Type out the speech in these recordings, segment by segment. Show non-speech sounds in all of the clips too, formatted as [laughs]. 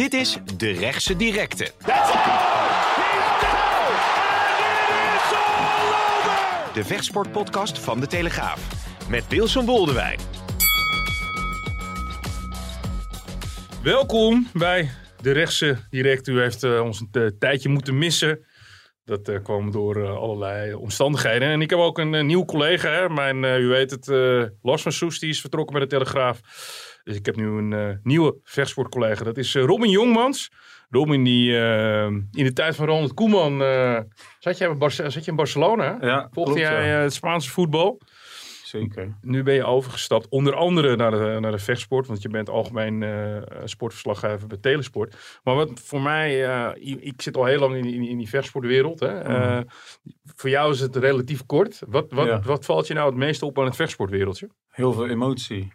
Dit is De Rechtse Directe. De vechtsportpodcast van De Telegraaf. Met Wilson Boldewijn. Welkom bij de rechtse direct. U heeft uh, ons een uh, tijdje moeten missen. Dat uh, kwam door allerlei omstandigheden. En ik heb ook een nieuw collega. Hè? Mijn, u weet het, Lars van Soes, die is vertrokken bij de Telegraaf. Dus ik heb nu een nieuwe vechtsportcollega. Dat is Robin Jongmans. Robin die in de tijd van Ronald Koeman... zat, jij zat je in Barcelona? Ja, Volgde klopt, jij ja. het Spaanse voetbal? Zeker. Nu ben je overgestapt, onder andere naar de, naar de vechtsport, want je bent algemeen uh, sportverslaggever bij Telesport. Maar wat voor mij, uh, ik zit al heel lang in, in, in die vechtsportwereld. Hè? Mm. Uh, voor jou is het relatief kort. Wat, wat, ja. wat valt je nou het meeste op aan het vechtsportwereldje? Heel veel emotie.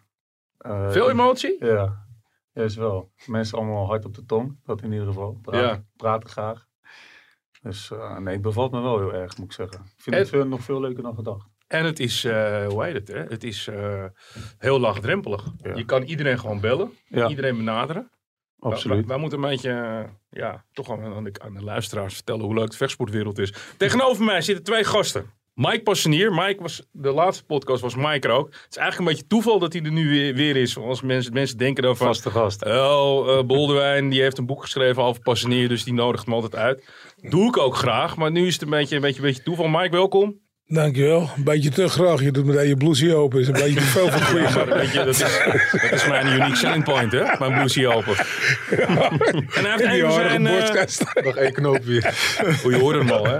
Veel emotie? Ja, juist wel. Mensen allemaal hard op de tong, dat in ieder geval. Praten, ja. praten graag. Dus nee, het bevalt me wel heel erg, moet ik zeggen. Ik vind en... het veel, nog veel leuker dan gedacht. En het is, uh, hoe heet het, hè? Het is heel laagdrempelig. Ja. Je kan iedereen gewoon bellen, ja. iedereen benaderen. Absoluut. Wij, wij, moeten een beetje, ja, toch aan de, aan de luisteraars vertellen hoe leuk de vechtsportwereld is. Tegenover mij zitten twee gasten. Mike Passenier. Mike was, de laatste podcast was Mike er ook. Het is eigenlijk een beetje toeval dat hij er nu weer, weer is. Als mensen, mensen denken dan van... Vaste gast. Oh, uh, Boldewijn, die heeft een boek geschreven over Passenier. Dus die nodigt hem altijd uit. Doe ik ook graag. Maar nu is het een beetje, een beetje, een beetje toeval. Mike, welkom. Dankjewel. Een beetje te graag. Je doet meteen je blousie open. is een beetje te veel van goede ja, dat, is, dat is mijn unique selling point, hè? Mijn blousie open. Ja. En hij heeft zijn... Uh, nog één knoopje. Oh, je hoort hem al, hè?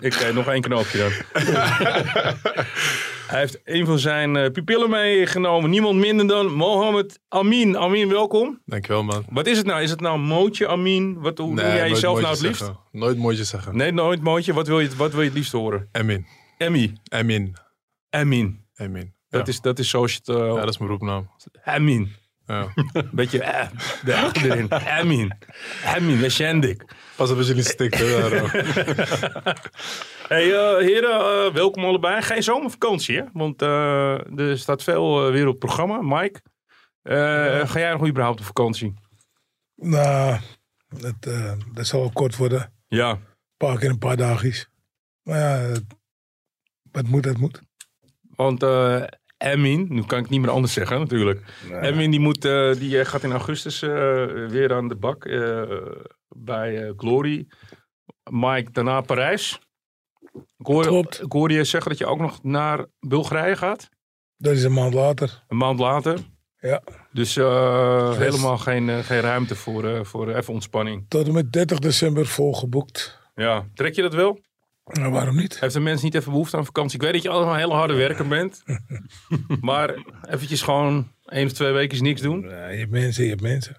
Ik uh, nog één knoopje dan. [laughs] hij heeft een van zijn uh, pupillen meegenomen. Niemand minder dan Mohammed Amin. Amin, welkom. Dankjewel, man. Wat is het nou? Is het nou Mootje Amin? Wat, hoe nee, noem jij jezelf nou het liefst? Zeggen. Nooit Mootje zeggen. Nee, nooit Mootje. Wat wil je, wat wil je het liefst horen? Emin. Emmy. Emin. Emin. Emin. Dat, ja. is, dat is zoals je het... Uh, ja, dat is mijn roepnaam. Emin. Ja. [laughs] Beetje eh, erin. Emin. Emin, Wesjendik. Pas op als jullie stikken. hey, uh, heren, uh, welkom allebei. Geen zomervakantie, hè? Want uh, er staat veel weer op het programma. Mike, ja. ga jij nog überhaupt op vakantie? Nou, dat, dat zal wel kort worden. Ja. Een paar keer een paar dagjes. Maar ja, wat moet, dat moet. Want Emin, nu kan ik niet meer anders zeggen natuurlijk. Nee. Emin die, moet, die gaat in augustus weer aan de bak bij Glory. Mike, daarna Parijs. Ik hoor, Klopt. ik hoorde je zeggen dat je ook nog naar Bulgarije gaat. Dat is een maand later. Een maand later? Ja. Dus helemaal geen, geen ruimte voor, voor even ontspanning. Tot en met 30 december volgeboekt. Ja, trek je dat wel? Nou, waarom niet? Heeft de mens niet even behoefte aan vakantie? Ik weet dat je allemaal een hele harde werker bent. [laughs] maar eventjes gewoon één of twee weken niks doen. Ja, je hebt mensen, je hebt mensen.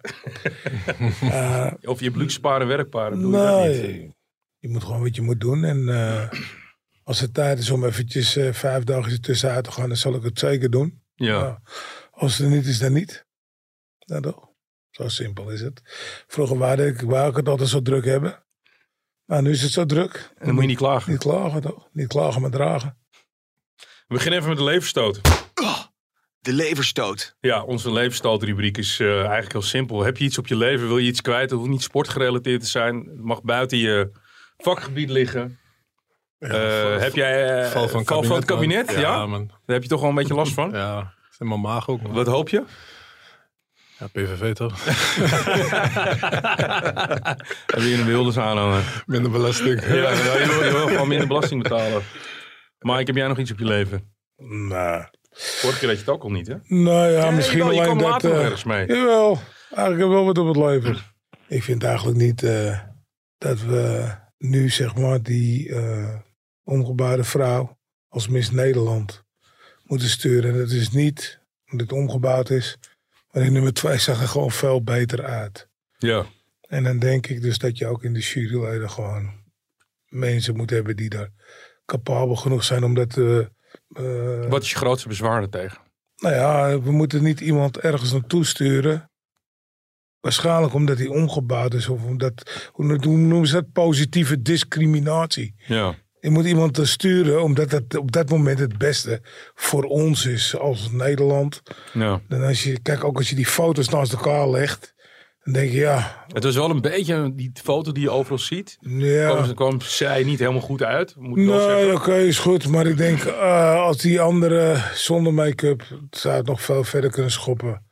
uh, [laughs] of je hebt luxe paren, werkparen. Doe nee, je, dat niet. je moet gewoon wat je moet doen. En uh, als het tijd is om eventjes uh, vijf dagen tussenuit te gaan, dan zal ik het zeker doen. Ja. Uh, als het er niet is, dan niet. Nou toch? Zo simpel is het. Vroeger wou ik, wou ik het altijd zo druk hebben. Nou, nu is het zo druk. En dan moet je niet klagen. Niet klagen toch? Niet klagen, maar dragen. We beginnen even met de leverstoot. De leverstoot. Ja, onze leverstootrubriek is uh, eigenlijk heel simpel. Heb je iets op je leven, wil je iets kwijt, het hoeft niet sportgerelateerd te zijn. Het mag buiten je vakgebied liggen. Ja, uh, heb jij uh, val van, val van het kabinet? Man. Ja, ja man. Daar heb je toch wel een beetje last van? Ja, dat is in mijn maag ook. Man. Wat hoop je? Ja, PVV toch? [laughs] Heb je een Wilders aanhangen? Minder belasting. ja, je wil, je wil gewoon minder belasting betalen. Mike, heb jij nog iets op je leven? Nou. Vorige keer had je het ook al niet, hè? Nou ja, ja misschien je, alleen dat... later uh, ergens mee. Jawel, eigenlijk wel wat op het leven. Ik vind eigenlijk niet uh, dat we nu, zeg maar, die uh, ongebaarde vrouw als Miss Nederland moeten sturen. En dat is niet omdat het omgebouwd is... Maar in nummer twee zag er gewoon veel beter uit. Ja. En dan denk ik dus dat je ook in de juryleden gewoon mensen moet hebben die daar capabel genoeg zijn om dat... Uh, Wat is je grootste bezwaar er tegen? Nou ja, we moeten niet iemand ergens naartoe sturen. Waarschijnlijk omdat hij omgebouwd is. Of omdat, hoe noemen ze dat? Positieve discriminatie. Ja. Je moet iemand sturen omdat het op dat moment het beste voor ons is als Nederland. Ja. En als je, kijk, ook als je die foto's naast elkaar legt, Dan denk je, ja, Het was wel een beetje die foto die je overal ziet. ja. Kwam, kwam zij niet helemaal goed uit. Moet Nee, oké, is goed. Maar ik denk, eh, als die andere zonder make-up, zou het nog veel verder kunnen schoppen.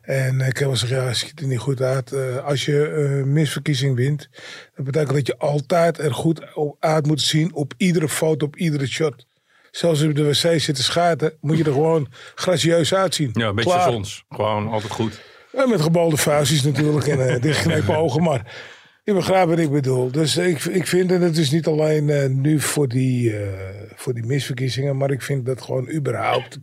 En ik heb wel gezegd, ja, het ziet er niet goed uit. Eh, als je eh misverkiezing wint, dat betekent dat je altijd er goed op uit moet zien op iedere foto, op iedere shot. Zelfs als je op de wc zit te schaten, moet je er gewoon gracieus uitzien. Ja, een beetje Klaar. zoals ons. Gewoon altijd goed. En met gebalde vuistjes natuurlijk en eh [laughs] dichtgeknepen ogen. Maar je begrijpt wat ik bedoel. Dus ik, ik vind dat het is niet alleen eh, nu voor die, eh, voor die misverkiezingen. Maar ik vind dat gewoon überhaupt.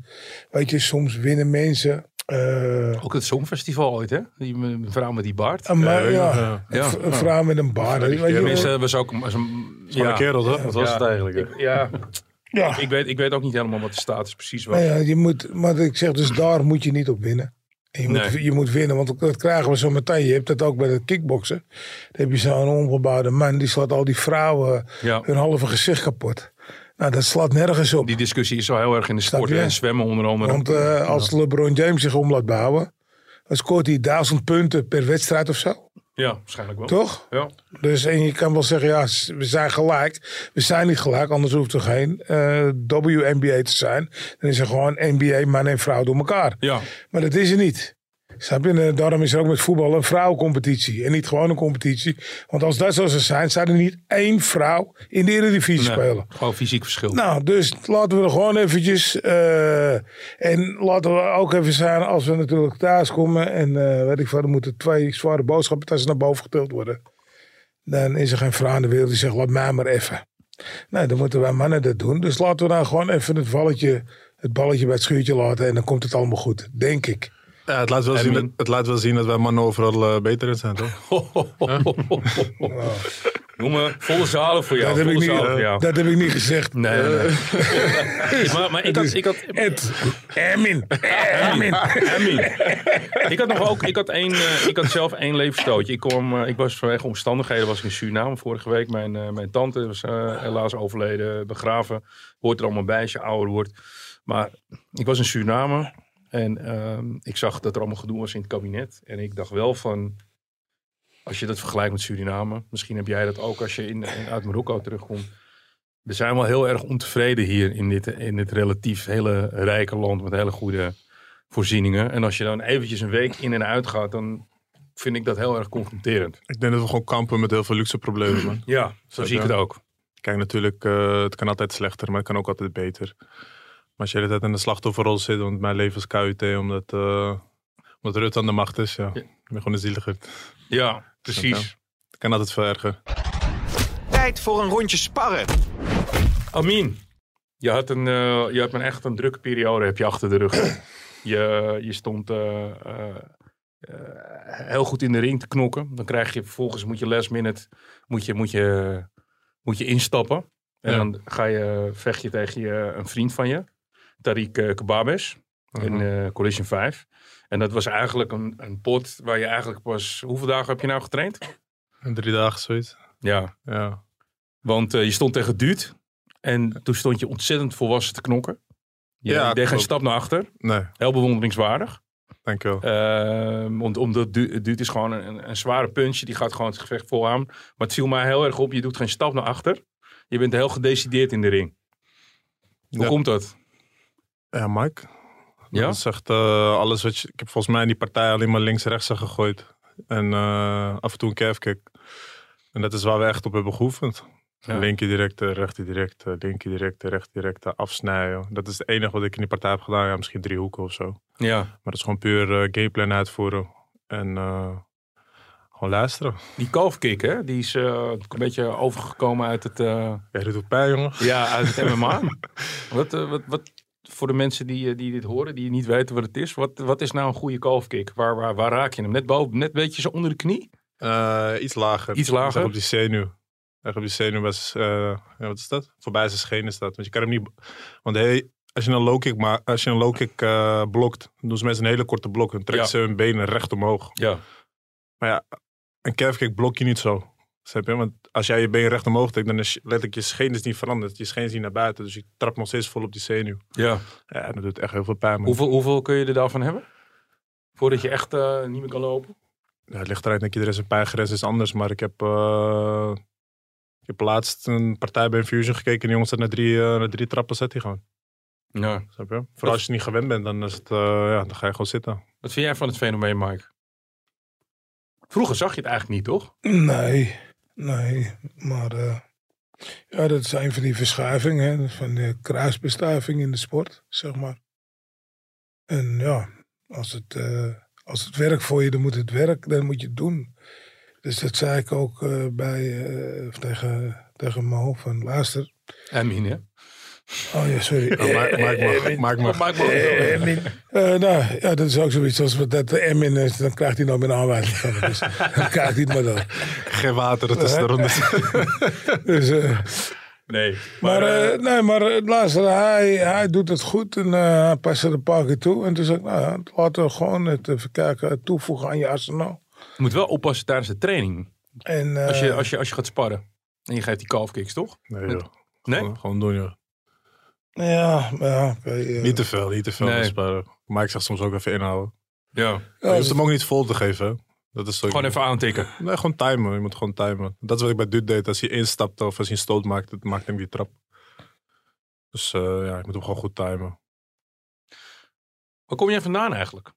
Weet je, soms winnen mensen. eh, Ook het Songfestival ooit, hè? Die me- vrouw met die baard. een, ja, ja. Ja. een v- een vrouw met een baard. Weet je, Tenminste, dat was ook... was een- ja, een kerel, toch? Dat was het eigenlijk. hè. Ik, ja, ja. ik, weet, ik weet ook niet helemaal wat de status precies was. Ja, je moet, maar ik zeg dus daar moet je niet op winnen. En je, moet, je moet winnen, want dat krijgen we zo meteen. Je hebt dat ook bij het kickboksen. Dan heb je zo'n ongebouwde man, die slaat al die vrouwen Ja. hun halve gezicht kapot. Nou, dat slaat nergens op. Die discussie is zo heel erg in de sport en zwemmen onder andere. Want eh, als LeBron James zich om laat bouwen, dan scoort hij duizend punten per wedstrijd of zo. Ja, waarschijnlijk wel. Toch? Ja. Dus en je kan wel zeggen, ja, we zijn gelijk. We zijn niet gelijk, anders hoeft er geen eh, WNBA te zijn. Dan is er gewoon NBA, man en vrouw door elkaar. ja, Maar dat is er niet. Snap je? Eh, daarom is er ook met voetbal een vrouwencompetitie. En niet gewoon een competitie. Want als dat zo zou zijn, zou er niet één vrouw in de Eredivisie nee, spelen. gewoon fysiek verschil. Nou, dus laten we er gewoon eventjes. eh, en laten we ook even zijn als we natuurlijk thuis komen. En eh weet ik veel, er moeten twee zware boodschappen naar boven getild worden. Dan is er geen vrouw in de wereld die zegt, laat mij maar even. Nee, dan moeten wij mannen dat doen. Dus laten we dan gewoon even het balletje, het balletje bij het schuurtje laten. En dan komt het allemaal goed, denk ik. Ja, het, laat wel En zien, dat, het laat wel zien dat wij mannen overal eh, beter in zijn, toch? [laughs] Jongen, volle zalen voor jou. dat, heb ik niet, jou. dat heb ik niet gezegd. Nee, nee, nee. [laughs] maar, maar ik had... Ik had Ed, Ermin, Ermin. Amin. ik had nog ook, ik had, één, eh, ik had zelf één levensstootje. Ik, kwam, eh, ik was vanwege omstandigheden was ik in Suriname vorige week. Mijn, eh, mijn tante was eh, helaas overleden, begraven. Hoort er allemaal bij als je ouder wordt. Maar ik was in Suriname en ehm, ik zag dat er allemaal gedoe was in het kabinet. En ik dacht wel van, als je dat vergelijkt met Suriname, misschien heb jij dat ook als je in, in- uit Marokko terugkomt. We zijn wel heel erg ontevreden hier in dit, in dit relatief hele rijke land met hele goede voorzieningen. En als je dan eventjes een week in en uit gaat, dan vind ik dat heel erg confronterend. Ik denk dat we gewoon kampen met heel veel luxe problemen. Ja, zo zie ik het ook. Kijk, natuurlijk, eh, het kan altijd slechter, maar het kan ook altijd beter. Maar als je de hele tijd in de slachtofferrol zit, want mijn leven is KUT, omdat, eh omdat Rutte aan de macht is, ja. Ik ben gewoon een zieliger. Ja, precies. Het kan altijd veel erger. Tijd voor een rondje sparren. Amin, je had, een, eh, je had een echt een drukke periode heb je achter de rug. [clears throat] je, je stond eh, heel goed in de ring te knokken. Dan krijg je vervolgens, moet je last minute, moet je, moet je, moet je instappen. En Ja. dan ga je, vecht je tegen je, een vriend van je, Tariq eh, Kababes, in eh, Collision 5. En dat was eigenlijk een, een pot waar je eigenlijk pas... Hoeveel dagen heb je nou getraind? Drie dagen zoiets. Ja, Ja. want eh, je stond tegen Duut. En toen stond je ontzettend volwassen te knokken. Je Ja, deed geen stap naar achter. Nee, Heel bewonderingswaardig. dankjewel. Ehm, want, omdat Du- Duut is gewoon een, een zware punch. Die gaat gewoon het gevecht vol aan. Maar het viel mij heel erg op. Je doet geen stap naar achter. Je bent heel gedecideerd in de ring. Hoe Ja. komt dat? Ja, Mike. Ja? Dat is echt eh, alles wat je... Ik heb volgens mij in die partij alleen maar links-rechts gegooid. En eh, af en toe een calfkick. En dat is waar we echt op hebben geoefend. Ja. Linker directe, rechter directe, linker directe, rechter directe, afsnijden. Dat is het enige wat ik in die partij heb gedaan. Ja, misschien drie hoeken of zo. Ja, Maar dat is gewoon puur eh, gameplan uitvoeren. En eh, gewoon luisteren. die kalfkick hè. Die is eh, een beetje overgekomen uit het... eh, Ja, dit doet pijn, jongen. Ja, uit het MMA. [laughs] wat, eh, wat, wat, voor de mensen die, eh, die dit horen, die niet weten wat het is. Wat, wat is nou een goede kalfkick? Waar, waar, waar raak je hem? Net boven, net een beetje zo onder de knie? Eh, iets lager. Iets lager? Zeg op die zenuw. Echt op die zenuw was, eh, ja, wat is dat? Voorbij zijn schenen staat. Want je kan hem niet... Want hey, als je een low kick, ma- als je een low kick eh, blokt, doen ze mensen een hele korte blok. Dan trekken Ja. ze hun benen recht omhoog. Ja. Maar ja, een calf kick blok je niet zo. Snap je? Want als jij je been recht omhoog trekt, dan is je- letterlijk je scheen is niet veranderd. Je scheen is niet naar buiten. Dus je trapt nog steeds vol op die zenuw. ja. Ja, dat doet echt heel veel pijn. man. Hoeveel, hoeveel kun je er daarvan hebben? Voordat je echt eh, niet meer kan lopen? Ja, het ligt eruit, denk iedereen zijn pijngrens is anders. Maar ik heb, uh, ik heb laatst een partij bij Infusion gekeken. En die jongens naar drie, uh, naar drie trappen zet hij gewoon. Ja. Snap je? Vooral als je niet gewend bent, dan, is het, uh, ja, dan ga je gewoon zitten. Wat vind jij van het fenomeen, Mike? Vroeger zag je het eigenlijk niet, toch? Nee, nee. Maar uh, ja, dat een van die verschuivingen, van de kruisbestuiving in de sport, zeg maar. En ja, als het, uh, als het werkt voor je, dan moet het werken, dan moet je het doen. Dus dat zei ik ook uh, bij, tegen, tegen Mo van luister. Emin, hè? Oh ja, sorry. Oh, maak, maak, maak, maak, maak, maak maar. Uh, nou, ja, dat is ook zoiets als dat Emin is. Dan krijgt hij nog meer aanwijzing van. Dus [laughs] dan krijgt hij het maar door. Geen water, dat is de ronde. [laughs] dus, uh, nee. Maar, maar, uh, nee, maar luister, hij, hij doet het goed en hij past er een paar keer toe. En toen zei ik, nou, laten we gewoon het even kijken, toevoegen aan je arsenaal. Je moet wel oppassen tijdens de training. En, als, je, als, je, als je gaat sparren. En je geeft die calfkicks, toch? Nee, joh. Nee? Gewoon, gewoon doen, joh. Ja, ja okay, uh, Niet te veel, niet te veel. Nee. Maar ik zeg soms ook even inhouden. Ja. je hoeft hem ook niet vol te geven. hè. Dat is Gewoon even aantikken. Nee, gewoon timen. Je moet gewoon timen. Dat is wat ik bij Dude deed. Als hij instapt of als hij een stoot maakt, dat maakt hem die trap. Dus uh, ja, ik moet hem gewoon goed timen. Waar kom jij vandaan eigenlijk?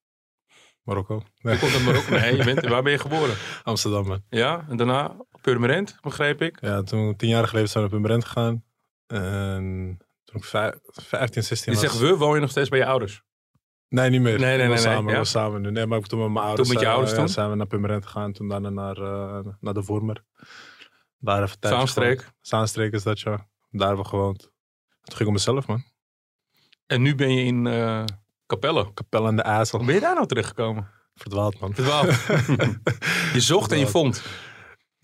Marokko. Nee. Je komt uit Marokko? Nee, je bent, waar ben je geboren? [laughs] Amsterdam, man. Ja, en daarna Purmerend, begreep ik? Ja, toen tien jaar geleden zijn we naar Purmerend gegaan. En toen ik 15, 16 je was. zegt we, woon je nog steeds bij je ouders? Nee, niet meer. Nee, nee, we nee. samen, nee, ja? samen nu. Nee, maar toen met mijn ouders. Toen met je ouders uh, toen? zijn we naar Purmerend gegaan. Toen daarna naar, uh, naar de Vormer. Daar even Zaanstreek? Zaanstreek is dat, ja. Daar hebben we gewoond. Toen ging ik op mezelf, man. En nu ben je in uh, Capelle. Capelle aan de IJssel. Hoe ben je daar nou terechtgekomen? Verdwaald, man. Verdwaald. [laughs] je zocht en je vond.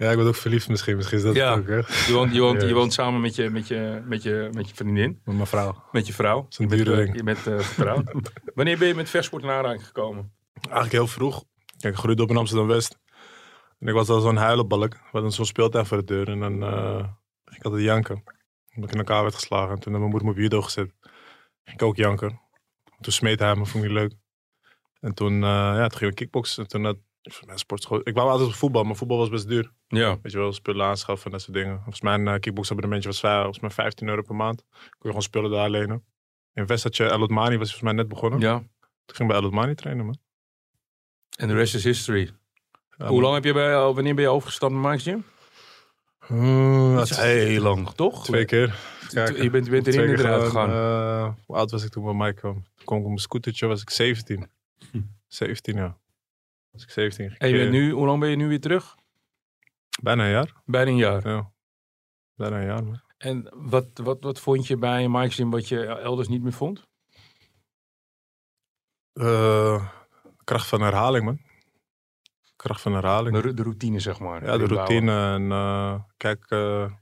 Ja, ik ben ook verliefd misschien. Misschien is dat ja. het ook, hè? Je woont, je woont, je woont samen met je, met, je, met, je, met je vriendin. Met mijn vrouw. Met je vrouw. Zo'n je bent, dure ring. Je bent uh, getrouwd. [laughs] Wanneer ben je met versport in aanraking gekomen? Eigenlijk heel vroeg. Kijk, ik groeide op in Amsterdam-West. En ik was al zo'n huilenbalk. We hadden zo'n speeltuin voor de deur. En dan uh, ging ik altijd janken. Omdat ik in elkaar werd geslagen. En toen had mijn moeder me op judo gezet. Ging ik ook janken. Toen smeet hij me, vond ik leuk. En toen, uh, ja, toen ging ik kickboksen. En toen had mijn sportschool. Ik wou altijd op voetbal, maar voetbal was best duur. Ja. Weet je wel, spullen aanschaffen en dat soort dingen. Volgens mijn uh, kickboxabonnementje was, volgens mij 15 euro per maand. Kon je gewoon spullen daar lenen. In West had je El Mani, was volgens mij net begonnen. Ja. Toen ging ik bij El Mani trainen, man. En de rest is history. Ja, Hoe lang heb je bij, wanneer ben je overgestapt naar Mike's Gym? Uh, dat is heel lang, toch? Twee keer. Je bent, je bent erin en eruit gegaan. Uh, hoe oud was ik toen bij Mike kwam? Toen kwam ik op mijn scootertje, was ik 17. Hm. 17, ja. Was ik 17. En je bent nu, hoe lang ben je nu weer terug? Bijna een jaar. Bijna een jaar. Ja. Bijna een jaar, man. En wat, wat, wat vond je bij Mike's wat je elders niet meer vond? Uh, kracht van herhaling, man. Kracht van herhaling. De, de routine, zeg maar. Ja, de routine. En uh, kijk, uh,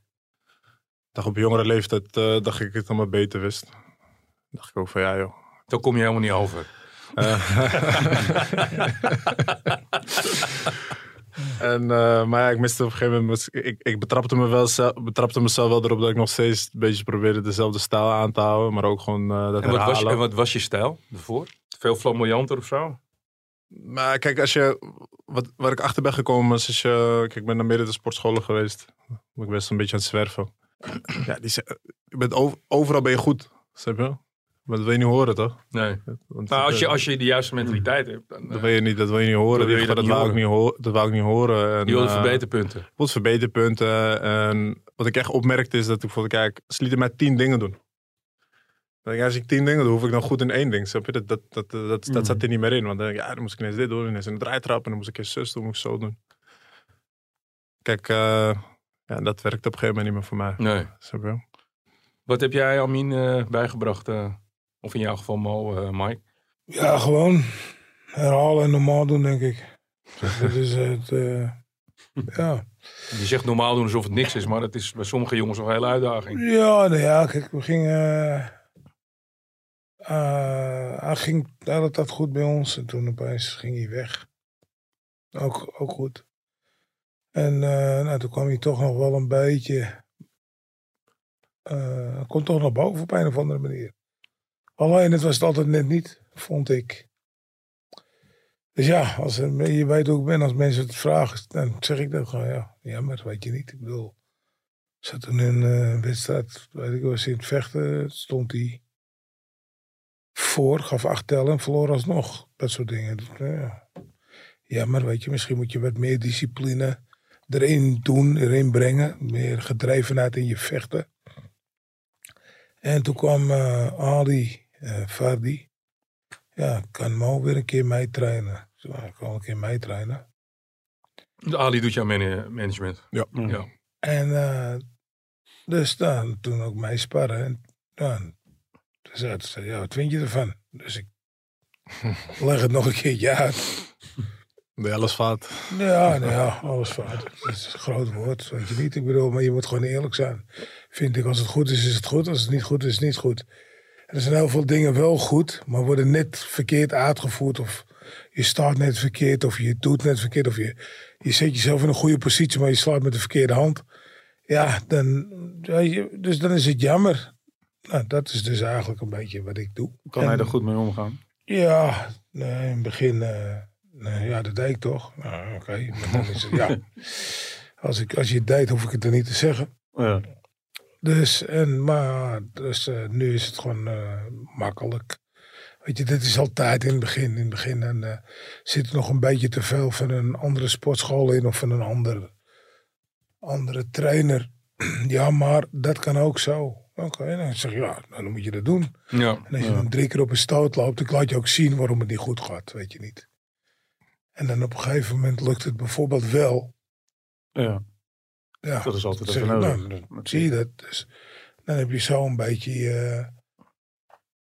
dacht op jongere leeftijd uh, dacht ik het allemaal beter wist. dacht ik ook van ja, joh. Dan kom je helemaal niet over. [laughs] en, maar ja, ik miste op een gegeven moment. Ik, ik betrapte, me wel, betrapte mezelf wel erop dat ik nog steeds een beetje probeerde dezelfde stijl aan te houden. Maar ook gewoon dat en wat, was en wat was je stijl ervoor? Veel flamboyanter of zo? Maar kijk, als je, wat, waar ik achter ben gekomen is, als je, kijk, ik ben naar meerdere sportscholen geweest. Ik ben best een beetje aan het zwerven. [clears throat] Ja, die, je bent over, overal ben je goed, snap je? Maar dat wil je niet horen, toch? Nee. Want, nou, als je, als je de juiste mentaliteit hebt. Dan, dat, wil je niet, dat wil je niet horen. wil je dat, dat, niet wou horen. Ik niet horen. dat wou ik niet horen. En, je wilt uh, verbeterpunten. Ik verbeterpunten. En wat ik echt opmerkte is dat ik bijvoorbeeld, kijk, ze lieten mij tien dingen doen. Dan als ik tien dingen doe, hoef ik dan goed in één ding. Snap je? Dat, dat, dat, dat, dat, dat zat er niet meer in. Want dan denk ik, ja, dan moest ik ineens dit doen. Ineens een draaitrap. En dan moest ik eens zus doen. moest ik zo doen. Kijk, uh, ja, dat werkt op een gegeven moment niet meer voor mij. Nee. Snap je? Wat heb jij, Amin, uh, bijgebracht? Uh, of in jouw geval Mo, uh, Mike? Ja, gewoon herhalen en normaal doen, denk ik. [laughs] dat is het, uh, ja. Je zegt normaal doen alsof het niks is, maar dat is bij sommige jongens nog een hele uitdaging. Ja, nou ja, kijk, we gingen... Uh, hij ging hele tijd goed bij ons en toen opeens ging hij weg. Ook, ook goed. En uh, nou, toen kwam hij toch nog wel een beetje... Uh, komt toch naar boven op een of andere manier. Alleen het was het altijd net niet, vond ik. Dus ja, als, er- je weet hoe ik ben als mensen het vragen, dan zeg ik dat gewoon, ja, jammer, weet je niet. Ik bedoel, zat toen in een wedstrijd, weet ik was in het vechten, stond hij voor, gaf acht tellen en verloor alsnog. Dat soort dingen. Dus, ja. Jammer, weet je, misschien moet je wat meer discipline erin doen, erin brengen. Meer gedrevenheid in je vechten. En toen kwam eh, Ali eh Fardi. Ja, kan Mo weer een keer meetrainen. Zo, ik kan een keer meetrainen. De Ali doet jouw man- management. Ja. Ja. En eh, dus dan, toen ook meesparren. En dan, toen zei hij, zei, ja, wat vind je ervan? Dus ik [laughs] leg het nog een keertje uit. De alles fout. Ja, nou ja, alles fout. Dat is een groot woord, weet je niet. Ik bedoel, maar je moet gewoon eerlijk zijn. Vind ik, als het goed is, is het goed. Als het niet goed is, is het niet goed. Er zijn heel veel dingen wel goed, maar worden net verkeerd uitgevoerd. Of je staat net verkeerd, of je doet net verkeerd. Of je, je zet jezelf in een goede positie, maar je slaat met de verkeerde hand. Ja, dan, dus dan is het jammer. Nou, dat is dus eigenlijk een beetje wat ik doe. Kan hij er goed mee omgaan? ja, nee, in het begin, eh, nee, ja, dat deed ik toch. Nou, oké. ja. [laughs] Als, ik, als je het deed, hoef ik het er niet te zeggen. Ja. Dus, en, maar, dus eh, nu is het gewoon eh, makkelijk. Weet je, dit is altijd in het begin. In het begin en, eh, zit er nog een beetje te veel van een andere sportschool in of van een andere, andere trainer. [clears throat] Ja, maar dat kan ook zo. Oké, dan zeg je, ja, nou, dan moet je dat doen. Ja. En als je dan drie keer op een stoot loopt, dan laat je ook zien waarom het niet goed gaat, weet je niet. En dan op een gegeven moment lukt het bijvoorbeeld wel. ja, Ja, dat is altijd even nodig. nou, dan zie je dat. Dus dan heb je zo een beetje... eh,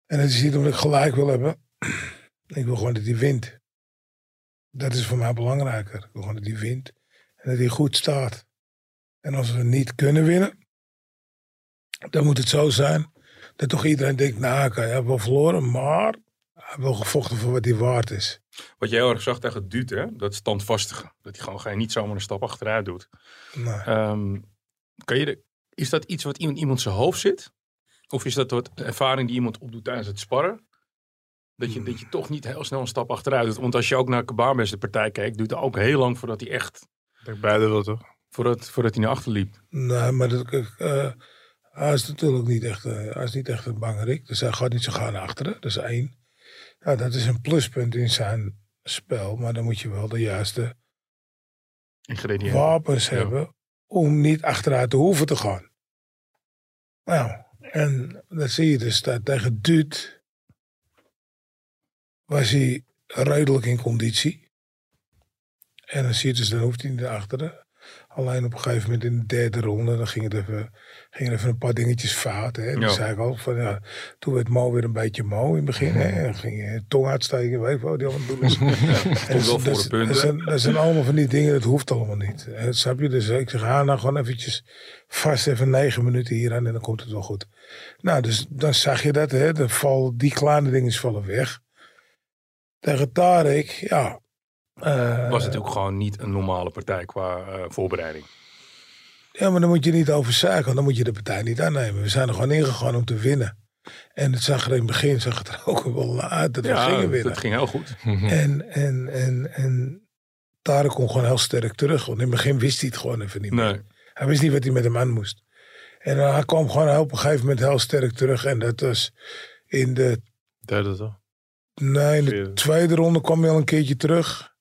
en het is niet omdat ik gelijk wil hebben. [clears throat] ik wil gewoon dat hij wint. Dat is voor mij belangrijker. Ik wil gewoon dat hij wint. En dat hij goed staat. En als we niet kunnen winnen, dan moet het zo zijn dat toch iedereen denkt, nou hij heeft wel verloren, maar hij heeft wel gevochten voor wat hij waard is. Wat jij heel erg zag tegen Duut, hè? dat standvastige. Dat hij gewoon geen, niet zomaar een stap achteruit doet. Nou, Ehm, kan je de, is dat iets wat in iemand zijn hoofd zit? Of is dat wat ervaring die iemand opdoet tijdens het sparren? Dat je, dat je toch niet heel snel een stap achteruit doet. Want als je ook naar Kabarbes de partij kijkt, duurt het ook heel lang voordat hij echt, beide wel toch? voordat, voordat hij naar achter liep. nee, maar dat, eh, hij is natuurlijk niet echt, eh, hij is niet echt een bangerik. Dus hij gaat niet zo gaan naar achteren. Dat is één. Ja, dat is een pluspunt in zijn spel. Maar dan moet je wel de juiste Ingrediënten. wapens Ja. hebben om niet achteruit te hoeven te gaan. Nou, en dat zie je dus dat tegen Duut was hij redelijk in conditie. En dan zie je dus, dan hoeft hij niet naar achteren. Alleen op een gegeven moment in de derde ronde, dan ging het even, gingen er even een paar dingetjes fout. Hè. En dan zei ik al, van, ja, toen werd Mo weer een beetje Mo in het begin. Hè. En dan ging je tong uitsteken, weet wat die allemaal doen [laughs] is. Wel voor dat, de punten. dat, zijn, dat zijn allemaal van die dingen, dat hoeft allemaal niet. Eh, snap je? Dus ik zeg, ha, nou gewoon eventjes vast even negen minuten hier aan en dan komt het wel goed. Nou, dus dan zag je dat, hè. Dan vallen, die kleine dingen vallen weg. Tegen Tarek, ja. Eh, was het ook gewoon niet een normale partij qua eh, voorbereiding. Ja, maar dan moet je niet over zaken, dan moet je de partij niet aannemen. We zijn er gewoon ingegaan om te winnen. En het zag er in het begin zag het er [laughs] ook wel uit dat we gingen winnen. dat ging heel goed. En, en, en, en Tarek kon gewoon heel sterk terug. Want in het begin wist hij het gewoon even niet meer. Nee. Hij wist niet wat hij met hem aan moest. En eh, hij kwam gewoon op een gegeven moment heel sterk terug. En dat was in de, Derde toch? nee, in de tweede ronde kwam hij al een keertje terug.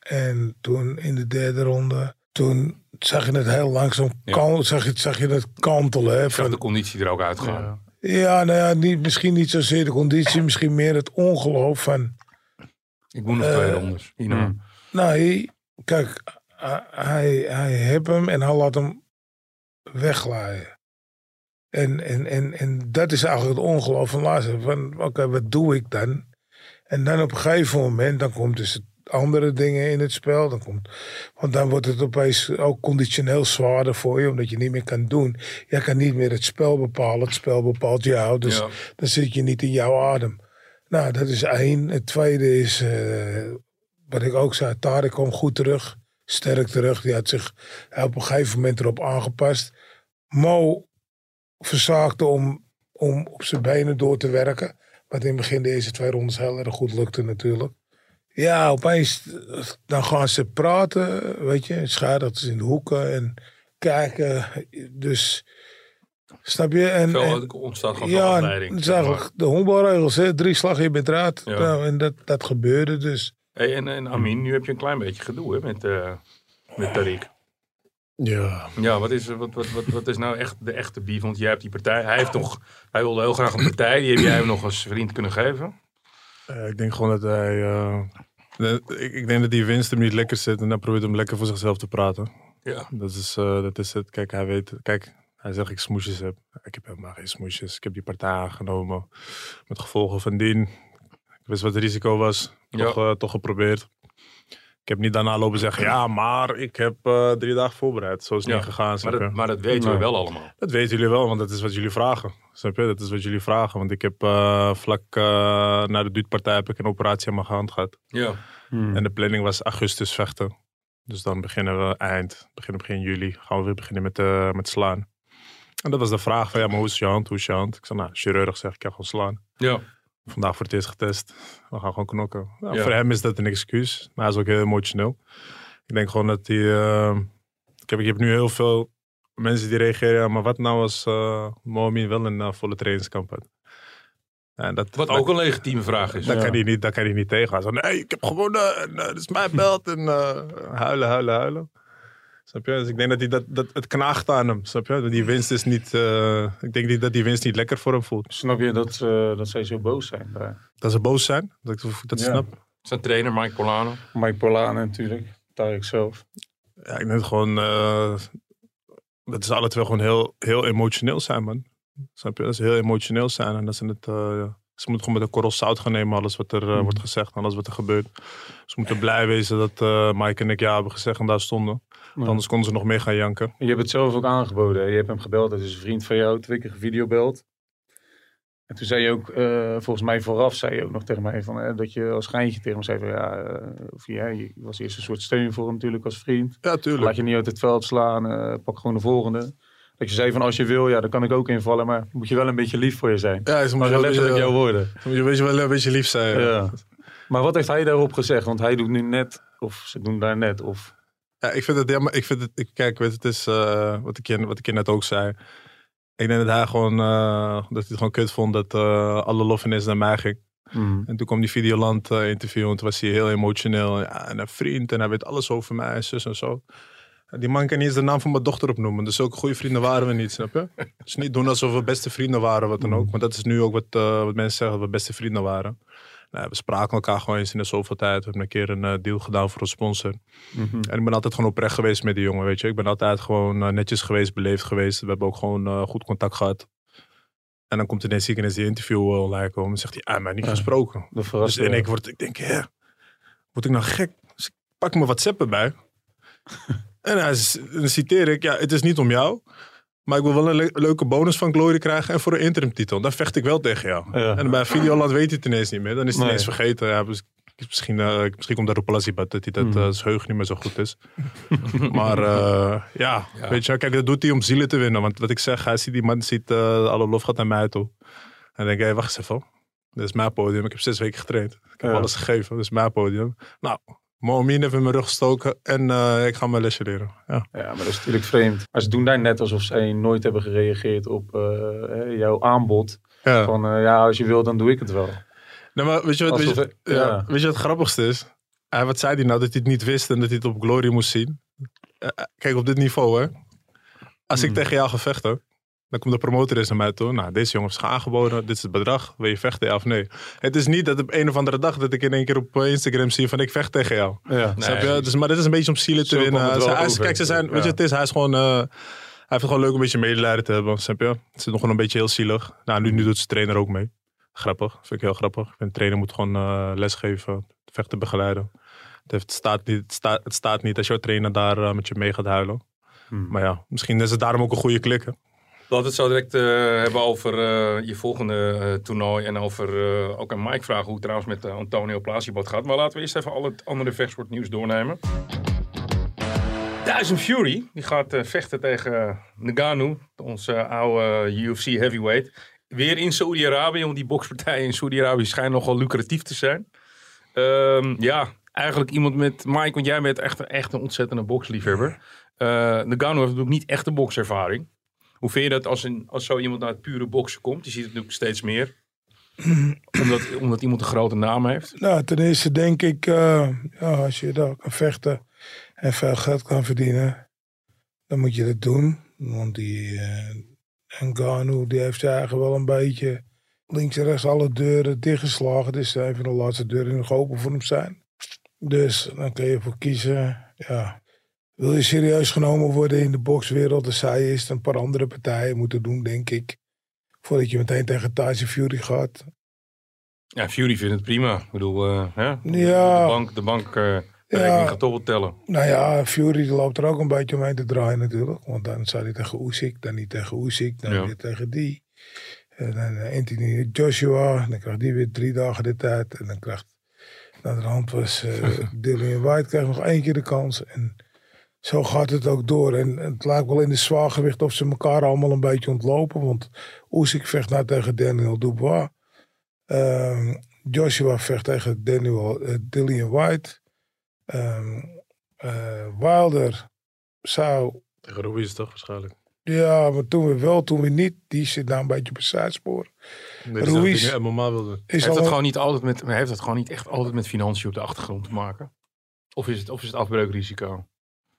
En toen in de derde ronde, toen zag je het heel langzaam, Ja. kan, zag, je, zag je het kantelen. Hè, van, de conditie er ook uitgaan. Ja. ja, nou ja, niet, misschien niet zozeer de conditie, misschien meer het ongeloof van... Ik moet nog Eh, twee rondes. Hierna. mm. Nee, kijk, hij, hij, heeft hem en hij laat hem wegglijden. En, en, en, en dat is eigenlijk het ongeloof van Lazer. Van, oké, wat doe ik dan? En dan op een gegeven moment, dan komt dus het andere dingen in het spel. Dan komt, want dan wordt het opeens ook conditioneel zwaarder voor je, omdat je niet meer kan doen. Jij kan niet meer het spel bepalen, het spel bepaalt jou. Dus Ja. dan zit je niet in jouw adem. Nou, dat is één. Het tweede is, eh, wat ik ook zei, Tarek kwam goed terug. Sterk terug. Die had zich op een gegeven moment erop aangepast. Mo verzaakte om, om op zijn benen door te werken. Wat in het begin de eerste twee rondes heel erg goed lukte natuurlijk. Ja, opeens dan gaan ze praten, weet je, schaders in de hoeken en kijken. Dus, snap je? En, Veel en- ontstaat gewoon ja, afleiding. het is eigenlijk de honkbalregels, hè. Drie slag, je bent eruit. Ja. Nou, en dat, dat gebeurde dus. Hey, en, en Amin, nu heb je een klein beetje gedoe hè, met, eh met Tariq. Ja. Ja, wat is, wat, wat, wat, wat is nou echt de echte beef? Want jij hebt die partij. Hij, heeft toch, hij wilde heel graag een partij. Die heb jij hem nog als vriend kunnen geven. Eh, ik denk gewoon dat hij... eh, ik, ik denk dat die winst hem niet lekker zit. En dan probeert hem lekker voor zichzelf te praten. Ja. Dat is, eh, dat is het. Kijk, hij weet... Kijk, hij zegt ik smoesjes heb. Ik heb helemaal geen smoesjes. Ik heb die partij aangenomen. Met gevolgen van dien. Ik wist wat het risico was. Toch, toch geprobeerd. Ik heb niet daarna lopen zeggen... Ja, maar ik heb eh, drie dagen voorbereid. Zo is het Ja, niet gegaan. Maar dat, maar dat weten we wel allemaal. Dat weten jullie wel, want dat is wat jullie vragen. Snap je? Dat is wat jullie vragen. Want ik heb eh, vlak eh, na de duurtpartij heb ik een operatie aan mijn hand gehad. Ja. Hmm. En de planning was augustus vechten. Dus dan beginnen we eind, beginnen begin juli, gaan we weer beginnen met, eh, met slaan. En dat was de vraag van, ja, maar hoe is je hand? Hoe is je hand? Ik zei, nou, chirurg zeg ik, kan gewoon slaan. Ja. Vandaag voor het eerst getest. We gaan gewoon knokken. Nou, Ja. Voor hem is dat een excuus. Maar hij is ook heel emotioneel. Ik denk gewoon dat hij... eh, ik, heb, ik heb nu heel veel mensen die reageren... Ja, maar wat nou als uh, Mohamed wel een eh, volle trainingskamp had? Ja, dat, Wat dat- ook een legitieme vraag is. daar, Ja. kan hij niet, daar kan hij niet tegen. Zo, nee, ik heb gewonnen. En, eh, dit is mijn belt. En eh, huilen, huilen, huilen. Snap je? Dus ik denk dat, hij dat, dat het knaagt aan hem. Snap je? Die winst is niet... eh, ik denk niet dat die winst niet lekker voor hem voelt. Snap je dat, ze dat zij zo boos zijn? Daar? Dat ze boos zijn. Dat ik dat Ja. snap. Zijn trainer Mike Polano. Mike Polane natuurlijk. Tarek zelf. Ja, ik denk gewoon... eh, dat ze alle twee gewoon heel, heel emotioneel zijn, man. Snap je? Dat ze heel emotioneel zijn. En dat ze het... eh, ze moeten gewoon met een korrel zout gaan nemen. Alles wat er eh, wordt gezegd. Alles wat er gebeurt. Ze moeten blij wezen dat eh, Mike en ik ja hebben gezegd en daar stonden. Anders konden ze nog meer gaan janken. Je hebt het zelf ook aangeboden. Je hebt hem gebeld. Dat is een vriend van jou. Twee keer gevideobeld. En toen zei je ook, eh, volgens mij vooraf, zei je ook nog tegen mij van, dat je als schijntje tegen hem zei van, ja, eh, of ja, je was eerst een soort steun voor hem natuurlijk als vriend. Ja, tuurlijk. Laat je niet uit het veld slaan, eh, pak gewoon de volgende. Dat je zei van, als je wil, ja, dan kan ik ook invallen, maar moet je wel een beetje lief voor je zijn. Ja, ze Maar moeten letterlijk jouw woorden. je, je, je wel een beetje lief zijn. Ja. Ja. Maar wat heeft hij daarop gezegd? Want hij doet nu net, of ze doen daar net, of... Ja, ik vind het jammer. Ik vind het, ik, kijk, weet, het is eh, wat, ik je, wat ik je net ook zei. Ik denk dat hij gewoon, eh, dat hij het gewoon kut vond dat eh, alle lof ineens naar mij ging. Hmm. En toen kwam die Videoland interview en toen was hij heel emotioneel. Ja, en een vriend en hij weet alles over mij en zus en zo. Die man kan niet eens de naam van mijn dochter opnoemen. Dus zulke goede vrienden waren we niet, snap je? Dus niet doen alsof we beste vrienden waren, wat dan ook. Maar dat is nu ook wat, wat mensen zeggen, dat we beste vrienden waren. Nou, we spraken elkaar gewoon eens in de zoveel tijd. We hebben een keer een eh, deal gedaan voor een sponsor. Mhm. En ik ben altijd gewoon oprecht geweest met die jongen, weet je. Ik ben altijd gewoon eh, netjes geweest, beleefd geweest. We hebben ook gewoon eh, goed contact gehad. En dan komt ineens ziekenhuis die interview online komen. En zegt hij, ah, maar niet Ja. gesproken. Dus in één keer word ik denk, hè, word ik nou gek? Dus ik pak mijn WhatsApp erbij. en dan citeer ik, ja, het is niet om jou. Maar ik wil wel een le- leuke bonus van Glory krijgen en voor een interim titel. Dan vecht ik wel tegen jou. Ja. En bij Videoland weet hij het ineens niet meer. Dan is hij Nee. ineens vergeten. Ja, dus misschien, eh, misschien komt daar op Palazibat dat hij dat zijn geheugen niet meer zo goed is. [laughs] maar eh, ja, Ja. weet je, kijk, dat doet hij om zielen te winnen. Want wat ik zeg, hij ziet die man ziet eh, alle lof gaat naar mij toe. En dan denk ik, hé, wacht eens even. Dit is mijn podium. Ik heb zes weken getraind. Ik heb Ja. alles gegeven. Dit is mijn podium. Nou, Mohamed heeft in mijn rug gestoken en eh, ik ga mijn lesje leren. Ja. Ja, maar dat is natuurlijk vreemd. Maar ze doen daar net alsof zij nooit hebben gereageerd op eh, jouw aanbod. Ja. Van eh, ja, als je wil, dan doe ik het wel. Nee, maar weet je wat, weet je, het- ja, weet je wat het grappigste is? Hij, wat zei hij nou? Dat hij het niet wist en dat hij het op Glory moest zien. Kijk, op dit niveau hè. Als ik Hmm. tegen jou ga vechten, dan komt de promotor eens naar mij toe. Nou, deze jongen is aangeboden. Dit is het bedrag. Wil je vechten, ja of nee? Het is niet dat op een of andere dag dat ik in één keer op eh, Instagram zie van ik vecht tegen jou. Ja. Nee. Snap je? Dus, maar dit is een beetje om zielen te winnen. Hij is- kijk, ze zijn, weet je, het is, hij is gewoon, eh, hij heeft het gewoon leuk om een beetje medelijden te hebben. Snap je? Het is nog gewoon een beetje heel zielig. Nou, nu, nu doet zijn trainer ook mee. Grappig, vind ik heel grappig. Ik vind de trainer moet gewoon eh, lesgeven, vechten begeleiden. Het, heeft, het, staat niet, het, staat, het staat niet als jouw trainer daar met je mee gaat huilen. Hmm. Maar ja, misschien is het daarom ook een goede klik. hè. Laten we het zo direct eh, hebben over eh, je volgende eh, toernooi. En over ook aan Mike vragen hoe het trouwens met Antonio Plasiebot gaat. Maar laten we eerst even al het andere vechtsportnieuws doornemen. Dyson Fury, die gaat vechten tegen Ngannou, onze oude UFC heavyweight. Weer in Saoedi-Arabië, want die bokspartijen in Saoedi-Arabië schijnen nogal lucratief te zijn. Eh, Ehm, ja, eigenlijk iemand met Mike, want jij bent echt, echt een ontzettende boksliefhebber. Uh, Nagano heeft natuurlijk niet echt een bokservaring. Hoe vind je dat als, een, als zo iemand naar het pure boksen komt? Je ziet het natuurlijk steeds meer. [clears throat] omdat, omdat iemand een grote naam heeft. Nou, ten eerste denk ik, uh, ja, als je daar kan vechten en veel geld kan verdienen, dan moet je dat doen. Want die uh, Ngannou, die heeft eigenlijk wel een beetje links en rechts alle deuren dichtgeslagen. Dus een van de laatste deuren nog open voor hem zijn. Dus dan kun je voor kiezen, ja. Wil je serieus genomen worden in de bokswereld, dan zou je eerst een paar andere partijen moeten doen, denk ik. Voordat je meteen tegen Tyson Fury gaat. Ja, Fury vindt het prima. Ik bedoel, uh, hè? Ja. de bank, de bank uh, ja. gaat toch wel tellen. Nou ja, Fury loopt er ook een beetje omheen te draaien natuurlijk. Want dan zou hij tegen Usyk, dan niet tegen Usyk, dan ja. weer tegen die. En dan Anthony Joshua, dan krijgt die weer drie dagen de tijd. En dan krijgt, naar de hand was uh, [laughs] Dillian White, krijgt nog één keer de kans. En zo gaat het ook door. En, het lijkt wel in de zwaargewicht of ze elkaar allemaal een beetje ontlopen. Want Usyk vecht nou tegen Daniel Dubois. Uh, Joshua vecht tegen Daniel, uh, Dillian White. Um, uh, Wilder zou... Tegen Ruiz toch waarschijnlijk? Ja, maar toen we wel, toen we niet. Die zit nou een beetje op een zijspoor. Nee, Ruiz MMA wilde. Is heeft, het gewoon niet altijd met, heeft het gewoon niet echt altijd met financiën op de achtergrond te maken? Of is het, of is het afbreukrisico?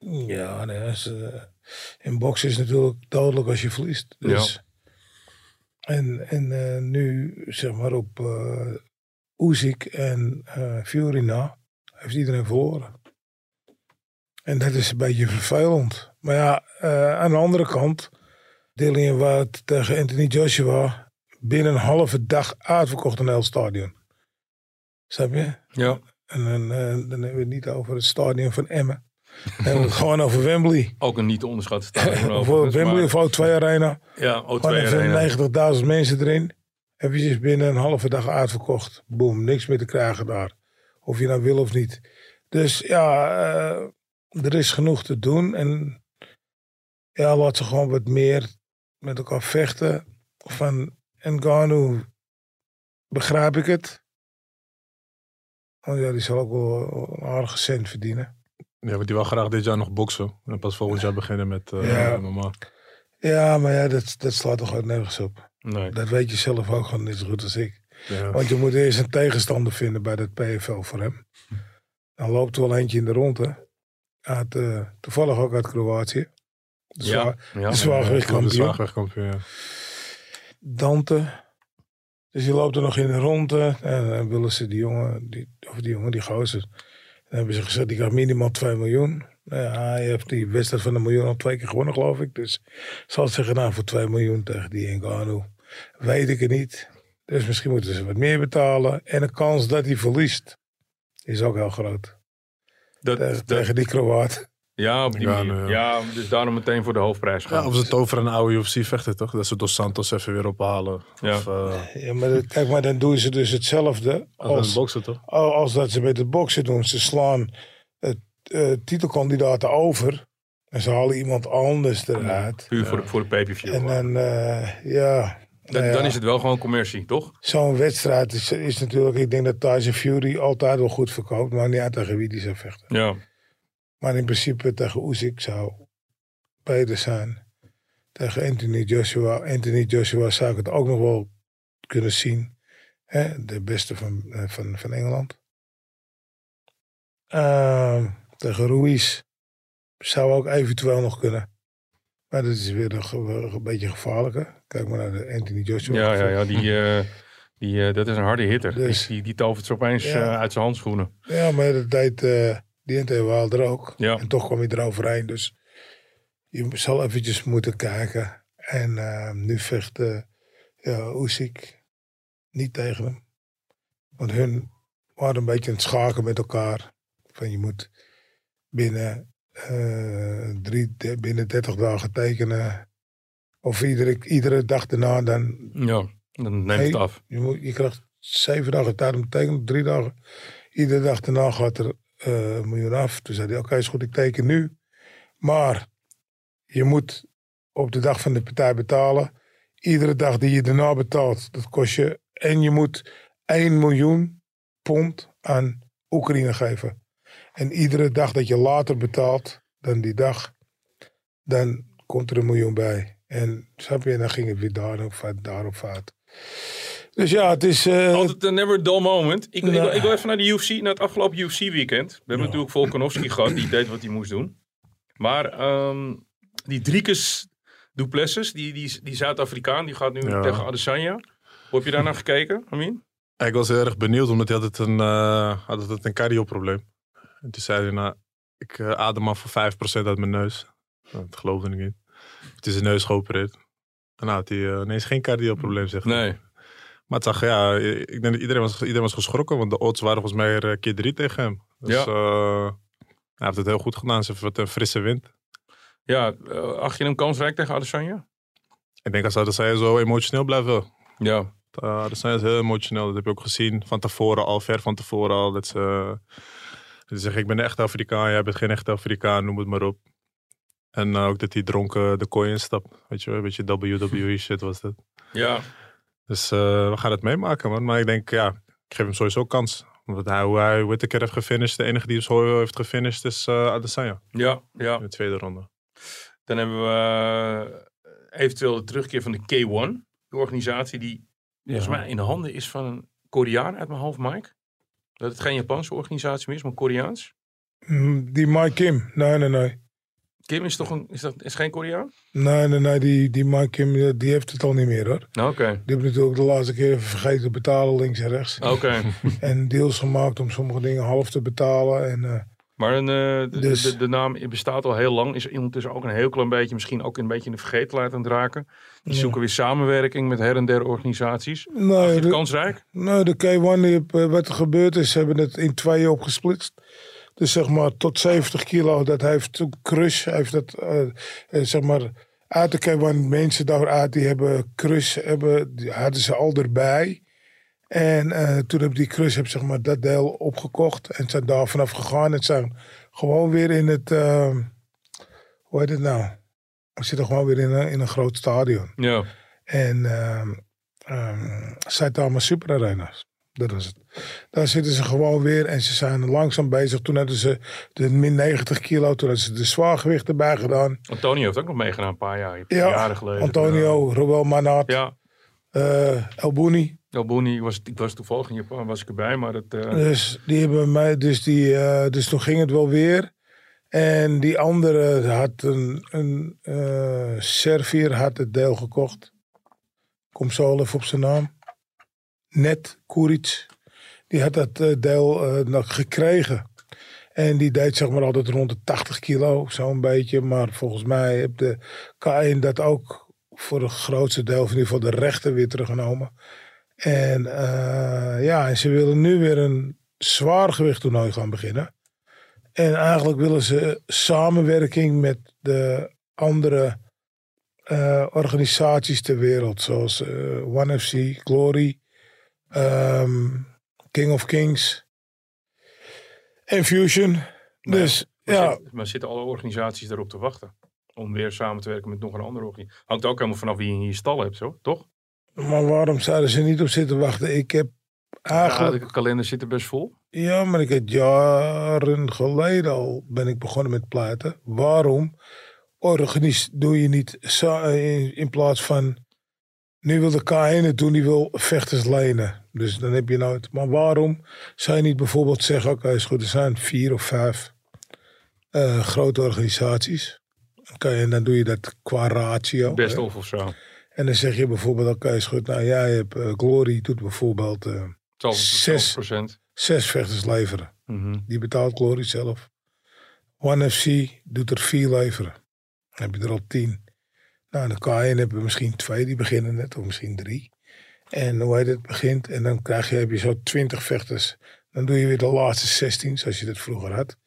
Ja, nee, is, uh, in boksen is natuurlijk dodelijk als je verliest. Dus. Ja. En, en uh, nu, zeg maar, op uh, en uh, Fury na, heeft iedereen verloren. En dat is een beetje vervelend. Maar ja, aan de andere kant, Dillian White tegen Anthony Joshua, binnen een halve dag uitverkocht een heel stadion. Snap je? Ja. En dan, dan hebben we het niet over het stadion van Emmen. [laughs] En gewoon over Wembley. Ook een niet te onderschatten stadion. [laughs] Over Wembley of O2 Arena. Ja, O2 Arena. 90.000 mensen erin. Heb je dus binnen een halve dag uitverkocht. Boom, niks meer te krijgen daar. Of je nou wil of niet. Dus ja, uh, er is genoeg te doen. En ja, laat ze gewoon wat meer met elkaar vechten. Van Ngannou begrijp ik het. Want ja, die zal ook wel een aardige cent verdienen. Ja, maar die wil graag dit jaar nog boksen. En pas volgend jaar beginnen met uh, Ja. MMA. Ja, maar ja, dat, dat slaat toch ook nergens op. Nee. Dat weet je zelf ook gewoon net zo goed als ik. Ja. Want je moet eerst een tegenstander vinden bij dat PFL voor hem. Dan loopt er wel eentje in de ronde. Uit, eh, toevallig ook uit Kroatië. De Ja, zwaar- ja. de zwaargewichtkampioen. De zwaargewichtkampioen, ja. Dante. Dus die loopt er nog in de ronde. En dan willen ze die jongen, die, of die jongen, die gozer. Dan hebben ze gezegd, die krijgt minimaal 2 miljoen. Nou ja, hij heeft die wedstrijd van een miljoen al twee keer gewonnen, geloof ik. Dus zal het zeggen, nou, voor 2 miljoen tegen die Ngannou. Weet ik het niet. Dus misschien moeten ze wat meer betalen. En de kans dat hij verliest, is ook heel groot. Dat, Tegen, dat- tegen die Kroaat. Ja, op die Ja, manier. nou ja, dus daarom meteen voor de hoofdprijs gaan. Ja, of ze toveren een oude UFC vechten, toch? Dat ze Dos Santos even weer ophalen. Ja. Of uh, Ja, maar dat- kijk, maar dan doen ze dus hetzelfde als als, boksen, toch? als dat ze met het boksen doen. Ze slaan het eh, titelkandidaten over. En ze halen iemand anders eruit. Puur voor de, voor de pay-per-view. En dan, eh, ja. dan, nou ja, dan is het wel gewoon commercie, toch? Zo'n wedstrijd is, is natuurlijk, ik denk dat Tyson Fury altijd wel goed verkoopt. Maar niet uit tegen wie die zou vechten. Ja. Maar in principe tegen Usyk zou beter zijn. Tegen Anthony Joshua. Anthony Joshua zou ik het ook nog wel kunnen zien. Hè? De beste van, eh, van, van Engeland. Ehm, tegen Ruiz zou ook eventueel nog kunnen. Maar dat is weer een, een beetje gevaarlijker. Kijk maar naar de Anthony Joshua. Ja, ja, ja die, eh, die, eh, dat is een harde hitter. Dus- die, die tovert ze opeens Ja. uit zijn handschoenen. Ja, maar dat deed uh, die Wilder ook. Ja. En toch kwam hij eroverheen. Dus je zal eventjes moeten kijken. En eh, nu vecht eh ja, Usyk niet tegen hem. Want hun waren een beetje aan het schaken met elkaar. Van je moet binnen, eh, drie, de- binnen 30 dagen tekenen. Of iedere, iedere dag daarna dan Ja, dan neemt het af. je, moet, je krijgt zeven dagen tijd om te tekenen, drie dagen. Iedere dag daarna gaat er eh, miljoen af. Toen zei hij, oké, is goed, ik teken nu. Maar je moet op de dag van de partij betalen. Iedere dag die je daarna betaalt, dat kost je... En je moet 1 miljoen pond aan Oekraïne geven. En iedere dag dat je later betaalt dan die dag, dan komt er een miljoen bij. En snap je, dan ging het weer daarop fout, daarop fout. Dus ja, het is... eh, Altijd een never dull moment. Ik, ik, Nee. wil- ik wil even naar de UFC, naar het afgelopen UFC weekend. We hebben natuurlijk Volkanovski [clears throat] gehad, die deed wat hij moest doen. Maar ehm, die Driekes Duplessis, die, die, die Zuid-Afrikaan, die gaat nu Ja. tegen Adesanya. Hoe heb je daar naar gekeken, Amin? Ik was heel erg benieuwd, omdat hij had het een, eh had het een cardio-probleem. En toen zei hij, nou, ik eh, adem maar voor 5% uit mijn neus. Nou, dat geloofde ik niet. Het is zijn neus geopereerd. En nou had hij uh, ineens geen cardio-probleem, zeg hij. Maar het zag, ja, ik denk dat iedereen was, iedereen was geschrokken, want de odds waren volgens mij er, eh, keer drie tegen hem. Dus Ja. eh, hij heeft het heel goed gedaan. Ze heeft wat een frisse wind. Ja, eh, acht je hem kansrijk tegen Adesanya? Ik denk als Adesanya zo emotioneel blijft wel. Ja. Uh, dat zijn heel emotioneel. Dat heb je ook gezien van tevoren al, ver van tevoren al. Dat ze, dat ze zeggen, ik ben een echte Afrikaan, jij bent geen echte Afrikaan, noem het maar op. En uh, ook dat hij dronken de kooi instapt. Weet je wel, een beetje WWE shit was dat. Ja. Dus uh, we gaan het meemaken, man. Maar ik denk, ja, ik geef hem sowieso kans. Want hij, hoe hij Whittaker heeft gefinished, de enige die hem zo heeft gefinished is uh, Adesanya. Ja, ja. In de tweede ronde. Dan hebben we uh, eventueel de terugkeer van de K1. De organisatie die ja. volgens mij in de handen is van een Koreaan uit mijn hoofd, Mike. Dat het geen Japanse organisatie meer is, maar Koreaans. Mm, Die Mike Kim, nee, nee, nee. Kim is toch een, is dat, is geen Koreaan? Nee, nee, nee, die, die Mike Kim, die heeft het al niet meer hoor. Oké. Okay. Die heeft natuurlijk de laatste keer even vergeten te betalen links en rechts. Oké. Okay. [laughs] en deals gemaakt om sommige dingen half te betalen. En, uh, maar een, uh, de, dus, de, de, naam bestaat al heel lang. Is ondertussen ook een heel klein beetje, misschien ook een beetje in de vergetelheid aan het raken. Die ja. zoeken weer samenwerking met her en der organisaties. Nee, de, kansrijk? Nee, de K1, die, eh, wat er gebeurd is, ze hebben het in tweeën opgesplitst. Dus zeg maar tot 70 kilo, dat heeft Crush, heeft dat, uh, zeg maar, uit de K1 mensen daaruit, die hebben Crush, hebben, die hadden ze al erbij. En uh, toen heb die Crush heb, zeg maar, dat deel opgekocht en zijn daar vanaf gegaan. En zijn gewoon weer in het, uh, hoe heet het nou? We zitten gewoon weer in een, in een groot stadion. Ja. En um, um, Saitama Super Arenas. Dat was het. Daar zitten ze gewoon weer en ze zijn langzaam bezig. Toen hadden ze de min 90 kilo, toen hadden ze de zwaargewicht erbij gedaan. Antonio heeft ook nog meegedaan een paar jaar, ja, jaren geleden. Antonio. Roel Manat, ja. uh, El Bouni. El Bouni, ik was, ik was toevallig in Japan, was ik erbij, maar dat... Uh... Dus, die hebben mij, dus, die, uh, dus toen ging het wel weer. En die andere had een, een uh, Servier had het deel gekocht. Kom zo even op zijn naam. Net Kuric. Die had dat uh, deel uh, nog gekregen. En die deed zeg maar altijd rond de 80 kilo, zo'n beetje. Maar volgens mij heeft de K1 dat ook voor het grootste deel, van in ieder geval de rechter, weer teruggenomen. En uh, ja, en ze willen nu weer een zwaargewicht toernooi gaan beginnen. En eigenlijk willen ze samenwerking met de andere organisaties ter wereld. Zoals uh, One FC, Glory, um, King of Kings en Fusion. Nee, dus maar ja. Zit, maar zitten alle organisaties daarop te wachten? Om weer samen te werken met nog een andere organisatie. Hangt ook helemaal vanaf wie je in je stal hebt, zo, toch? Maar waarom zouden ze niet op zitten wachten? Ik heb eigenlijk... Ja, de kalender zit er best vol. Ja, maar ik heb jaren geleden al ben ik begonnen met platen. Waarom organis doe je niet in, in plaats van... Nu wil de K1 het doen, die wil vechters lenen. Dus dan heb je nooit... Maar waarom zou je niet bijvoorbeeld zeggen... Oké, okay, is goed, er zijn vier of vijf uh, grote organisaties. Okay, en dan doe je dat qua ratio. Best of of zo. En dan zeg je bijvoorbeeld, oké, okay, is goed. Nou, jij hebt uh, Glory, doet bijvoorbeeld uh, 12, zes, 12%. zes vechters leveren. Mm -hmm. Die betaalt Glory zelf. One FC doet er vier leveren. Dan heb je er al tien. Nou, de K1 hebben we misschien twee die beginnen net, of misschien drie. En hoe heet het begint, en dan krijg je, heb je zo twintig vechters. Dan doe je weer de laatste 16, zoals je dat vroeger had.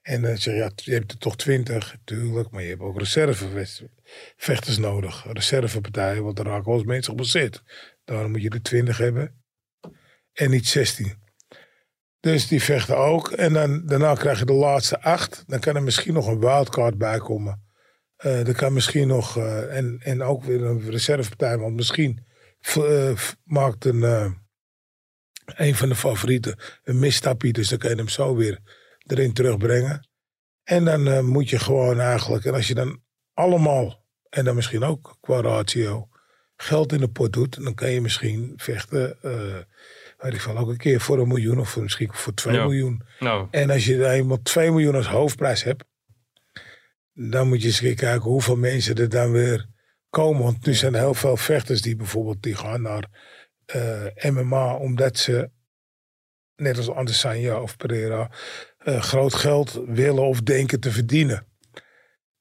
En dan zeg je, ja, je hebt er toch twintig, tuurlijk, maar je hebt ook reservevechters nodig. Reservepartijen, want er raken wel eens mensen geblesseerd. Daarom moet je er twintig hebben. En niet 16. Dus die vechten ook. En dan, daarna krijg je de laatste acht. Dan kan er misschien nog een wildcard bij komen. Uh, er kan misschien nog, uh, en, en ook weer een reservepartij, want misschien maakt een een van de favorieten. Een misstapje, dus dan kun je hem zo weer erin terugbrengen. En dan eh, moet je gewoon eigenlijk, en als je dan allemaal, en dan misschien ook qua ratio, geld in de pot doet, dan kan je misschien vechten, eh weet ik veel, ook een keer voor een miljoen of voor, misschien voor 2 Ja. miljoen. Nou, En als je eenmaal 2 miljoen als hoofdprijs hebt, dan moet je eens kijken hoeveel mensen er dan weer komen. Want nu zijn er heel veel vechters die bijvoorbeeld die gaan naar eh, MMA omdat ze, net als Adesanya of Pereira, eh, groot geld willen of denken te verdienen.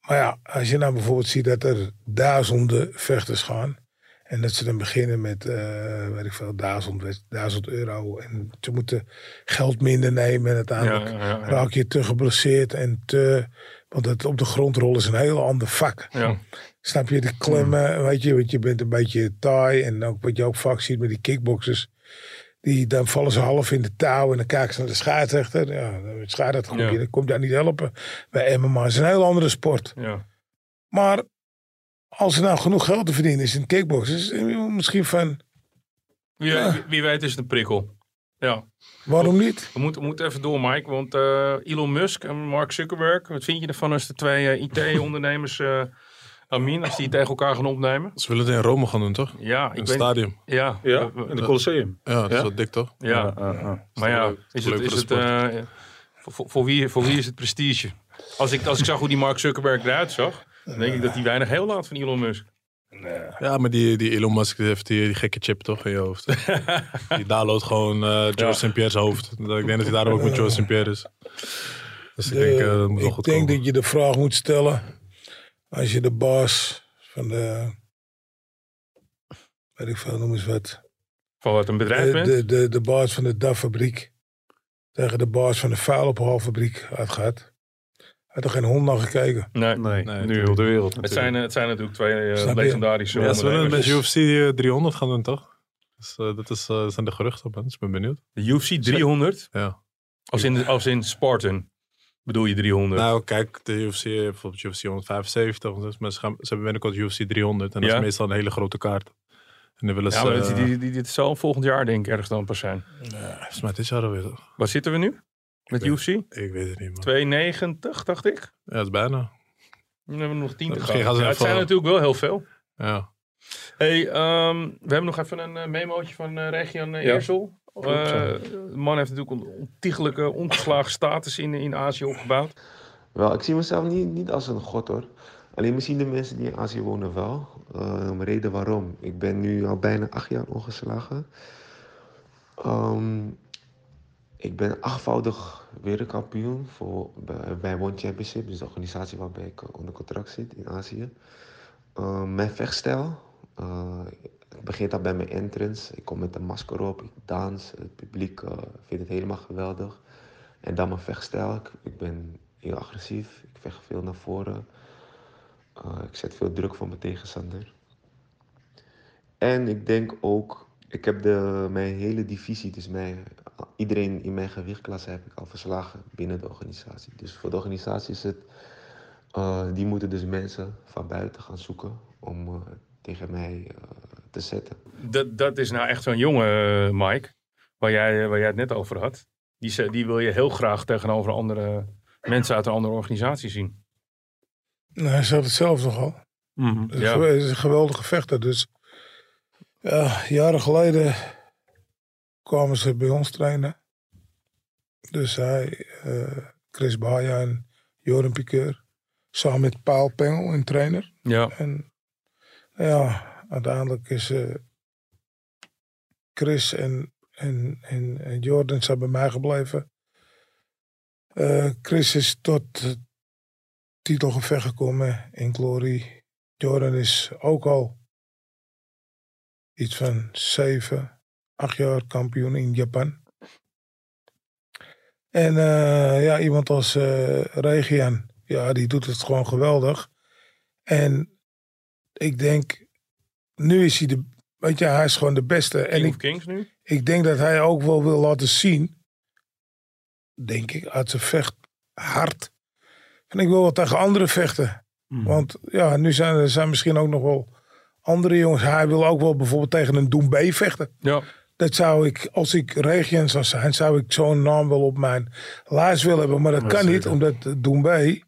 Maar ja, als je nou bijvoorbeeld ziet dat er duizenden vechters gaan. En dat ze dan beginnen met, eh weet ik veel, duizend, duizend euro. En ze moeten geld minder nemen. En uiteindelijk ja, ja. raak je te geblesseerd en te... Want het op de grond rollen is een heel ander vak. ja. Snap je, de klemmen, weet je, want je bent een beetje taai. En ook wat je ook vaak ziet met die kickboxers. Die, dan vallen ze half in de touw en dan kijken ze naar de scheidsrechter. Ja, de scheidsrechter Ja. dan komt daar niet helpen. Bij MMA is een heel andere sport. ja. Maar als er nou genoeg geld te verdienen is in het misschien van, Wie, Ja. wie, wie weet is het een prikkel. Ja. waarom niet? We moeten, we moeten even door, Mike. Want eh, Elon Musk en Mark Zuckerberg, wat vind je ervan als de twee eh, IT-ondernemers, eh Amin, als die tegen elkaar gaan opnemen? Ze willen het in Rome gaan doen, toch? Ja, In ik het weet stadium. Ja, Ja, in de Colosseum. Ja, dat is Ja? wel dik, toch? ja. Ja, ja, ja. Maar ja, is het, voor is het, eh, voor, wie, voor wie is het prestige? Als ik, als ik zag hoe die Mark Zuckerberg eruit zag, dan denk ik dat hij weinig heel laat van Elon Musk. Ja, maar die, die Elon Musk heeft die, die gekke chip toch in je hoofd. [laughs] die downloadt gewoon eh George Ja. St. Pierre's hoofd. Ik denk dat hij daarom ook met George St. Pierre is. Dus ik De- denk, eh, dat moet wel ik goed denk komen. dat je de vraag moet stellen. Als je de baas van de. Weet ik veel, noem eens wat. Van wat een bedrijf De, bent. de, de, de baas van de DAF-fabriek. Tegen de baas van de vuilophaalfabriek uitgaat. Had er geen hond naar gekeken. Nee. Nee, Nee, nu heel de wereld Het zijn, eh, het zijn natuurlijk twee eh, legendarische Ja, ze willen met. UFC eh, 300 gaan doen, toch? Dus, eh, dat, is, eh, dat zijn de geruchten, man. Dus ik ben benieuwd. De UFC 300, Ja. als in, als in Spartan, bedoel je 300. Nou, kijk, de UFC, heeft bijvoorbeeld UFC 175, dus, maar ze, gaan, ze hebben binnenkort UFC 300 en dat Ja. is meestal een hele grote kaart. En dan willen ze, ja, maar eh, die, die, die, dit zal volgend jaar denk ik ergens dan pas zijn. volgens mij dit jaar alweer. toch? Waar zitten we nu? Met UFC? Ik weet het niet, man. 290, dacht ik. Ja, dat is bijna. Dan hebben we nog 10 te gaan. Ja, het zijn natuurlijk wel heel veel. Ja. Hey, ehm, we hebben nog even een eh, memootje van eh Region uh, Ja. Eersel. Eh, de man heeft natuurlijk een ontiegelijke, ongeslagen status in, in Azië opgebouwd. Wel, ik zie mezelf niet, niet als een god hoor. Alleen misschien de mensen die in Azië wonen wel. Ehm, reden waarom. Ik ben nu al bijna acht jaar ongeslagen. Ehm, ik ben achtvoudig wereldkampioen voor, bij, bij One Championship. Dus de organisatie waarbij ik eh, onder contract zit in Azië. Ehm, mijn vechtstijl. Het begint al bij mijn entrance. Ik kom met een masker op, ik dans. Het publiek eh, vindt het helemaal geweldig. En dan mijn vechtstijl. Ik, ik ben heel agressief. Ik vecht veel naar voren. Uh, ik zet veel druk van mijn tegenstander. En ik denk ook, ik heb de, mijn hele divisie, dus mijn, iedereen in mijn gewichtklasse heb ik al verslagen binnen de organisatie. Dus voor de organisatie is het, uh, die moeten dus mensen van buiten gaan zoeken om tegen mij te zetten. Dat, dat is nou echt zo'n jongen, eh, Mike, waar jij, waar jij het net over had. Die, ze- die wil je heel graag tegenover andere mensen uit een andere organisatie zien. Nou, hij zegt het zelf toch al. Mhm, Het is ja. een is geweldige vechter. Dus ja, jaren geleden kwamen ze bij ons trainen. Dus hij, eh, Chris Baja en Joran Piqueur. Samen met Paul Pengel, een trainer. ja. En ja, uiteindelijk is eh, Chris en, en, en, en Jordan zijn bij mij gebleven. Eh, Chris is tot titelgevecht gekomen in Glory. Jordan is ook al iets van zeven, acht jaar kampioen in Japan. En eh, ja, iemand als eh Regian, ja, die doet het gewoon geweldig. En ik denk, nu is hij de, weet je, hij is gewoon de beste. En King ik, of Kings nu? ik denk dat hij ook wel wil laten zien, denk ik, uit zijn vecht hard. En ik wil wel tegen anderen vechten. Want ja, nu zijn er zijn misschien ook nog wel andere jongens. Hij wil ook wel bijvoorbeeld tegen een Doembé vechten. Ja. Dat zou ik, als ik regent zou zijn, zou ik zo'n naam wel op mijn lijst willen hebben. Maar dat kan niet, omdat Doumbé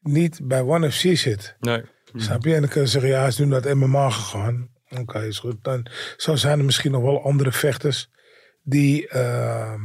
niet bij One FC zit. Nee. Snap je? En dan kun je zeggen, ja, is nu naar het MMA gegaan. Oké, is goed. Dan zo zijn er misschien nog wel andere vechters die, ehm,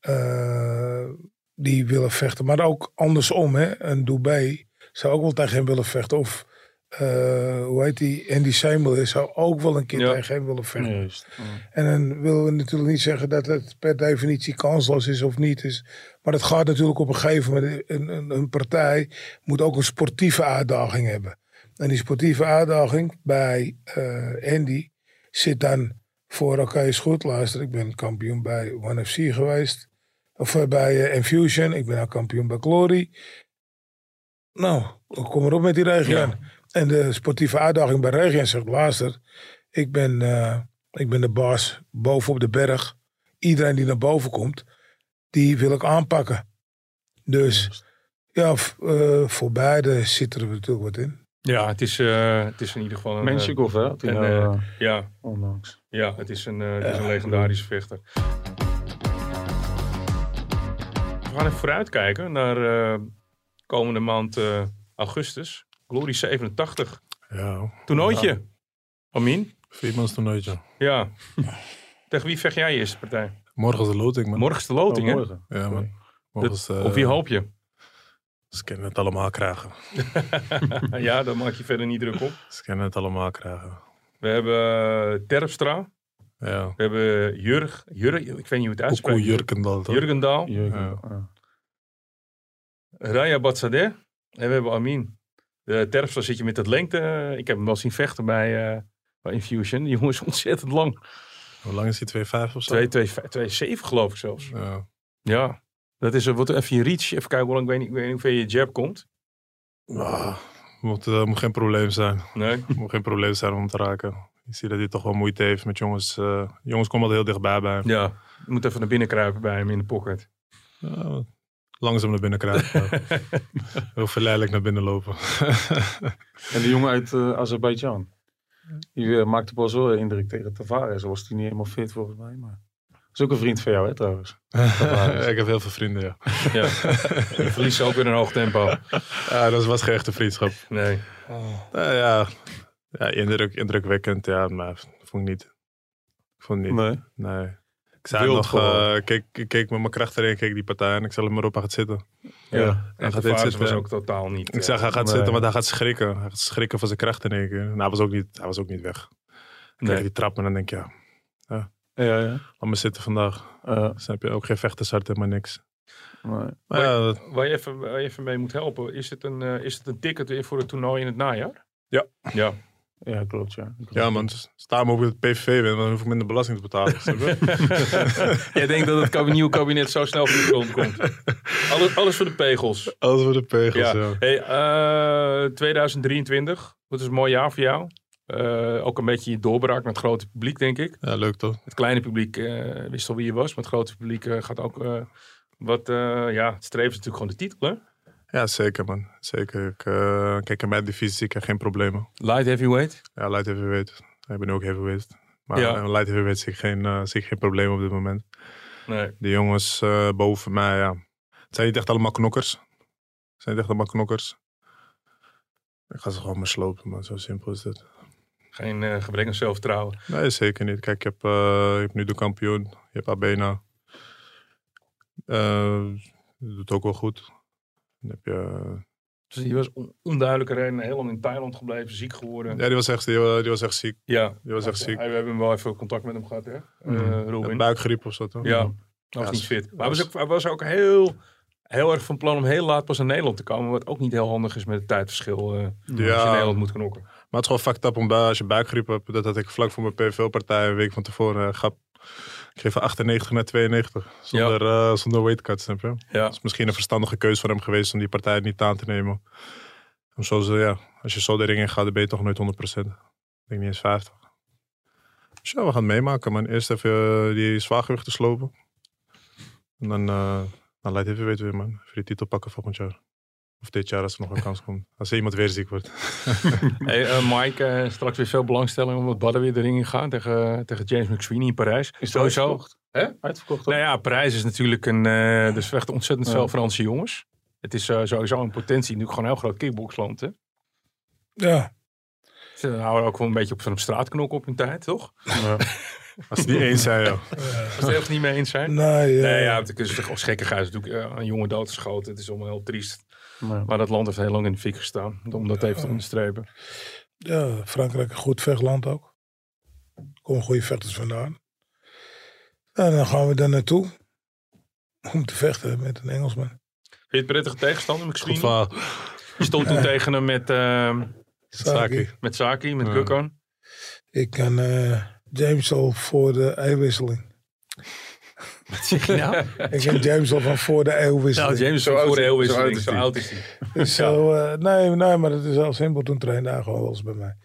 eh, die willen vechten. Maar ook andersom, hè. Een Dubai zou ook wel tegen hem willen vechten. Of, eh, hoe heet die, Andy Samel zou ook wel een keer Ja. tegen hem willen vechten. Juist. En dan willen we natuurlijk niet zeggen dat het per definitie kansloos is of niet is. Maar het gaat natuurlijk op een gegeven moment. Een, een, een partij moet ook een sportieve uitdaging hebben. En die sportieve uitdaging bij eh, Andy zit dan voor, oké is goed, luister, ik ben kampioen bij One FC geweest. Of eh, bij Infusion, ik ben nou kampioen bij Glory. Nou, kom erop met die Region. Ja. En de sportieve uitdaging bij Region zegt, luister, ik ben, eh, ik ben de baas boven op de berg. Iedereen die naar boven komt, die wil ik aanpakken. Dus ja, eh, voor beide zit er natuurlijk wat in. Ja, het is, eh, het is in ieder geval een... Menschikov, hè? Die en, nou, ja, onlangs. ja, het is een, eh, het is een legendarische vechter. We gaan even vooruitkijken naar eh, komende maand eh, augustus. Glory 87. Ja, Toernooitje. Amin? viermans toernooitje. Ja. [laughs] Tegen wie vecht jij je eerste partij? Morgen is de loting, man. Morgen is de loting, Oh, hè? morgen. Ja, man. Morgen is, eh, Op wie hoop je? Ze kunnen het allemaal krijgen. [laughs] ja, daar maak je verder niet druk op. Ze kunnen het allemaal krijgen. We hebben eh, Terpstra. Ja. We hebben Jurg. Jurg, ik weet niet hoe het Oeko uitspreekt. Jurkendal, toch? Jurgendaal. Jurgen, Ja. ja. Raya Batsadeh. En we hebben Amin. De Terpstra zit je met dat lengte. Ik heb hem wel zien vechten bij, eh, bij Infusion. Die jongen is [laughs] ontzettend lang. Hoe lang is die? 2,5 of zo? 2,7 geloof ik zelfs. Ja. Ja. Dat is een, wat even je reach. Even kijken hoe lang, ik weet niet, ik weet niet hoeveel je jab komt. Ah, moet, eh, moet geen probleem zijn. Nee. [laughs] moet geen probleem zijn om te raken. Je ziet dat hij toch wel moeite heeft met jongens. eh, jongens komen al heel dichtbij bij hem. Ja. Je moet even naar binnen kruipen bij hem in de pocket. Ja, langzaam naar binnen krijgen. [laughs] heel verleidelijk naar binnen lopen. [laughs] En die jongen uit eh Azerbeidzjan. Die eh, maakte pas wel indruk tegen Tavares. Was hij niet helemaal fit volgens mij. Maar... is ook een vriend van jou, hè, trouwens. [laughs] ik heb heel veel vrienden, ja. Ja. Je verliest ze ook weer een hoog tempo. ja dat was geen echte vriendschap. Nee. Nou ja, ja indruk, indrukwekkend. Ja, maar vond ik niet. Ik vond het niet. Nee. Nee. Ik zei Wild nog, eh, keek, ik keek met mijn kracht erin, keek die partij en ik zal hem maar op, hij gaat zitten. Ja. Hij En gaat zitten. was ook totaal niet. Ik zeg, hij gaat Nee. zitten, want hij gaat schrikken. Hij gaat schrikken van zijn kracht in één keer. Nou, hij was ook niet, hij was ook niet weg. Ik Nee. krijg die trap en dan denk ik, ja, Ja, ja. laat me zitten vandaag. Eh, Snap je, ook geen vechtershart, helemaal niks. nee. Maar Maar- ja, dat- Waar je, even, waar je even mee moet helpen. Is het een, eh, is het een ticket weer voor het toernooi in het najaar? Ja. Ja. Ja, klopt, ja. ja man, sta me op het PVV dan hoef ik minder belasting te betalen. [laughs] Jij denkt dat het kabinet- nieuwe kabinet zo snel van de grond komt. [laughs] Alles, alles voor de pegels. Alles voor de pegels, Ja. ja. Hey, eh, 2023. Dat is een mooi jaar voor jou. Eh, ook een beetje je doorbraak met het grote publiek, denk ik. Ja, leuk toch? Het kleine publiek eh, wist al wie je was. Maar het grote publiek eh, gaat ook eh, wat... eh, ja, het streeft natuurlijk gewoon de titel, hè? Ja, zeker man. Zeker. Ik, eh, kijk, in mijn divisie zie ik er geen problemen. Light heavyweight. Ja, light heavyweight. Ik ben ook heavyweight. Maar Ja. light heavyweight zie ik, geen, eh, zie ik geen probleem op dit moment. Nee. De jongens eh, boven mij, ja. Het zijn niet echt allemaal knokkers. Het zijn niet echt allemaal knokkers. Ik ga ze gewoon maar slopen, man. Zo simpel is het. Geen eh, gebrek aan zelfvertrouwen. Nee, zeker niet. Kijk, je hebt, eh, je hebt nu de kampioen. Je hebt Abena. Eh doet ook wel goed. Dan heb je... Dus die was on- onduidelijke reden heel lang in Thailand gebleven, ziek geworden. Ja, die was echt, die, wa- die was echt ziek. Ja, Die was echt ziek. we hebben wel even contact met hem gehad, hè? Eh Robin. Buikgriep of zo, toch? Ja, hij was Ja, niet fit. Maar hij was- ook, hij was ook heel, heel erg van plan om heel laat pas naar Nederland te komen. Wat ook niet heel handig is met het tijdverschil. eh, Als je in Ja, Nederland moet knokken. maar het is gewoon fucked up om bij, als je buikgriep hebt. Dat had ik vlak voor mijn PVL-partij een week van tevoren. grap. Ik geef van 98 naar 92. Zonder, eh, zonder weightcut, snap je? Ja, Het is misschien een verstandige keuze van hem geweest om die partij niet aan te nemen. Om zo, zo, ja, als je zo de ring in gaat, dan ben je toch nooit 100%. Ik denk niet eens 50. Dus ja, we gaan het meemaken, man. Eerst even eh, die zwaargewichten slopen. En dan, eh dan leidt even weten weer, man. Even die titel pakken volgend jaar. Of dit jaar als er nog een kans komt. Als er iemand weer ziek wordt. [laughs] Hey, eh, Mike, eh, straks weer veel belangstelling omdat Badden weer de ring in gaat tegen, tegen James McSweeney in Parijs. Is uitverkocht? Hè? Uitverkocht Nou ja, Parijs is natuurlijk een. eh er vechten ontzettend Ja. veel Franse jongens. Het is eh, sowieso een potentie. Nu gewoon een heel groot kickboxland. Hè? Ja, Ze houden ook wel een beetje op zo'n straatknok op hun tijd, toch? Ja. Als het niet eens zijn, joh. Als ze het echt niet mee eens zijn. nee, eh, Nee, ja, het is toch als gekkigheid. natuurlijk een jongen doodgeschoten. Het is allemaal heel triest. Maar dat land heeft heel lang in de fik gestaan. Om dat even te onderstrepen. ja, Frankrijk een goed vechtland ook. Er komen goede vechters vandaan. En dan gaan we daar naartoe. Om te vechten met een Engelsman. Vind je het prettige tegenstander, Goed McSweeney? verhaal. Je stond toen tegen hem met, ehm, Saki. met Saki, met Ja. Gukkan. Ik kan eh, James al voor de eeuwwisseling. Wat zeg je nou? [laughs] Ik ken James al van voor de nou, eeuwwisseling. James is Zo voor oud de is- eeuwwisseling. zo Zo oud is is hij. Dus zo, eh, nee, nee, maar het is wel simpel. Toen trainde hij gewoon wel eens bij mij.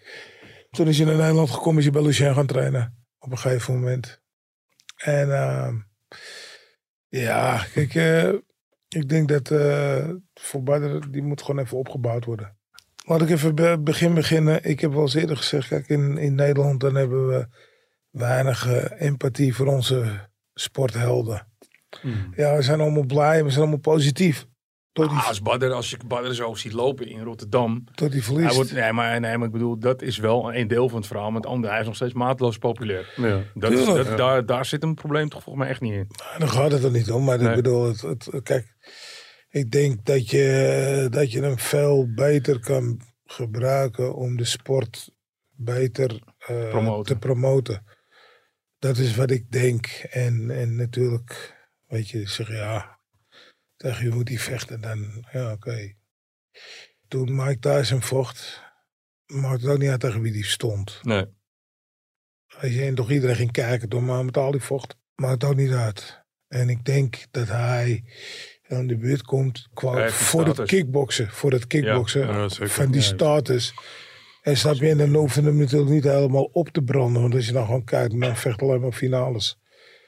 Toen is hij naar Nederland gekomen, is hij bij Lucien gaan trainen. Op een gegeven moment. En ehm, ja, kijk, eh, ik denk dat eh voor Badr, die moet gewoon even opgebouwd worden. Laat ik even bij het begin beginnen. Ik heb wel eens eerder gezegd, kijk, in, in Nederland dan hebben we weinig empathie voor onze sporthelden. Ja, we zijn allemaal blij, we zijn allemaal positief. Tot die, Ah, als Badder, als je Badder zo ziet lopen in Rotterdam. tot die Hij verliest. wordt, nee, maar, nee, maar ik bedoel, dat is wel een deel van het verhaal. Maar het andere, hij is nog steeds mateloos populair. Ja. Dat is, dat, daar, daar zit een probleem toch volgens mij echt niet in. Daar gaat het er niet om. Maar Nee. ik bedoel, het, het, kijk, ik denk dat je, dat je hem veel beter kan gebruiken om de sport beter eh, Promoten. te promoten. Dat is wat ik denk. En, en natuurlijk, weet je, zeg ja, tegen je moet die vechten. Dan, ja, oké. Toen Mike Tyson vocht, maakte het ook niet uit tegen wie die stond. Nee. Als je en toch iedereen ging kijken door Mohamed Ali vocht, maakt het ook niet uit. En ik denk dat hij aan de buurt komt qua, die voor het kickboksen. Voor het kickboksen Ja, van die Ja. status. En snap je, en dan hoeven we hem natuurlijk niet helemaal op te branden. Want als je nou gewoon kijkt, men vecht alleen maar finales.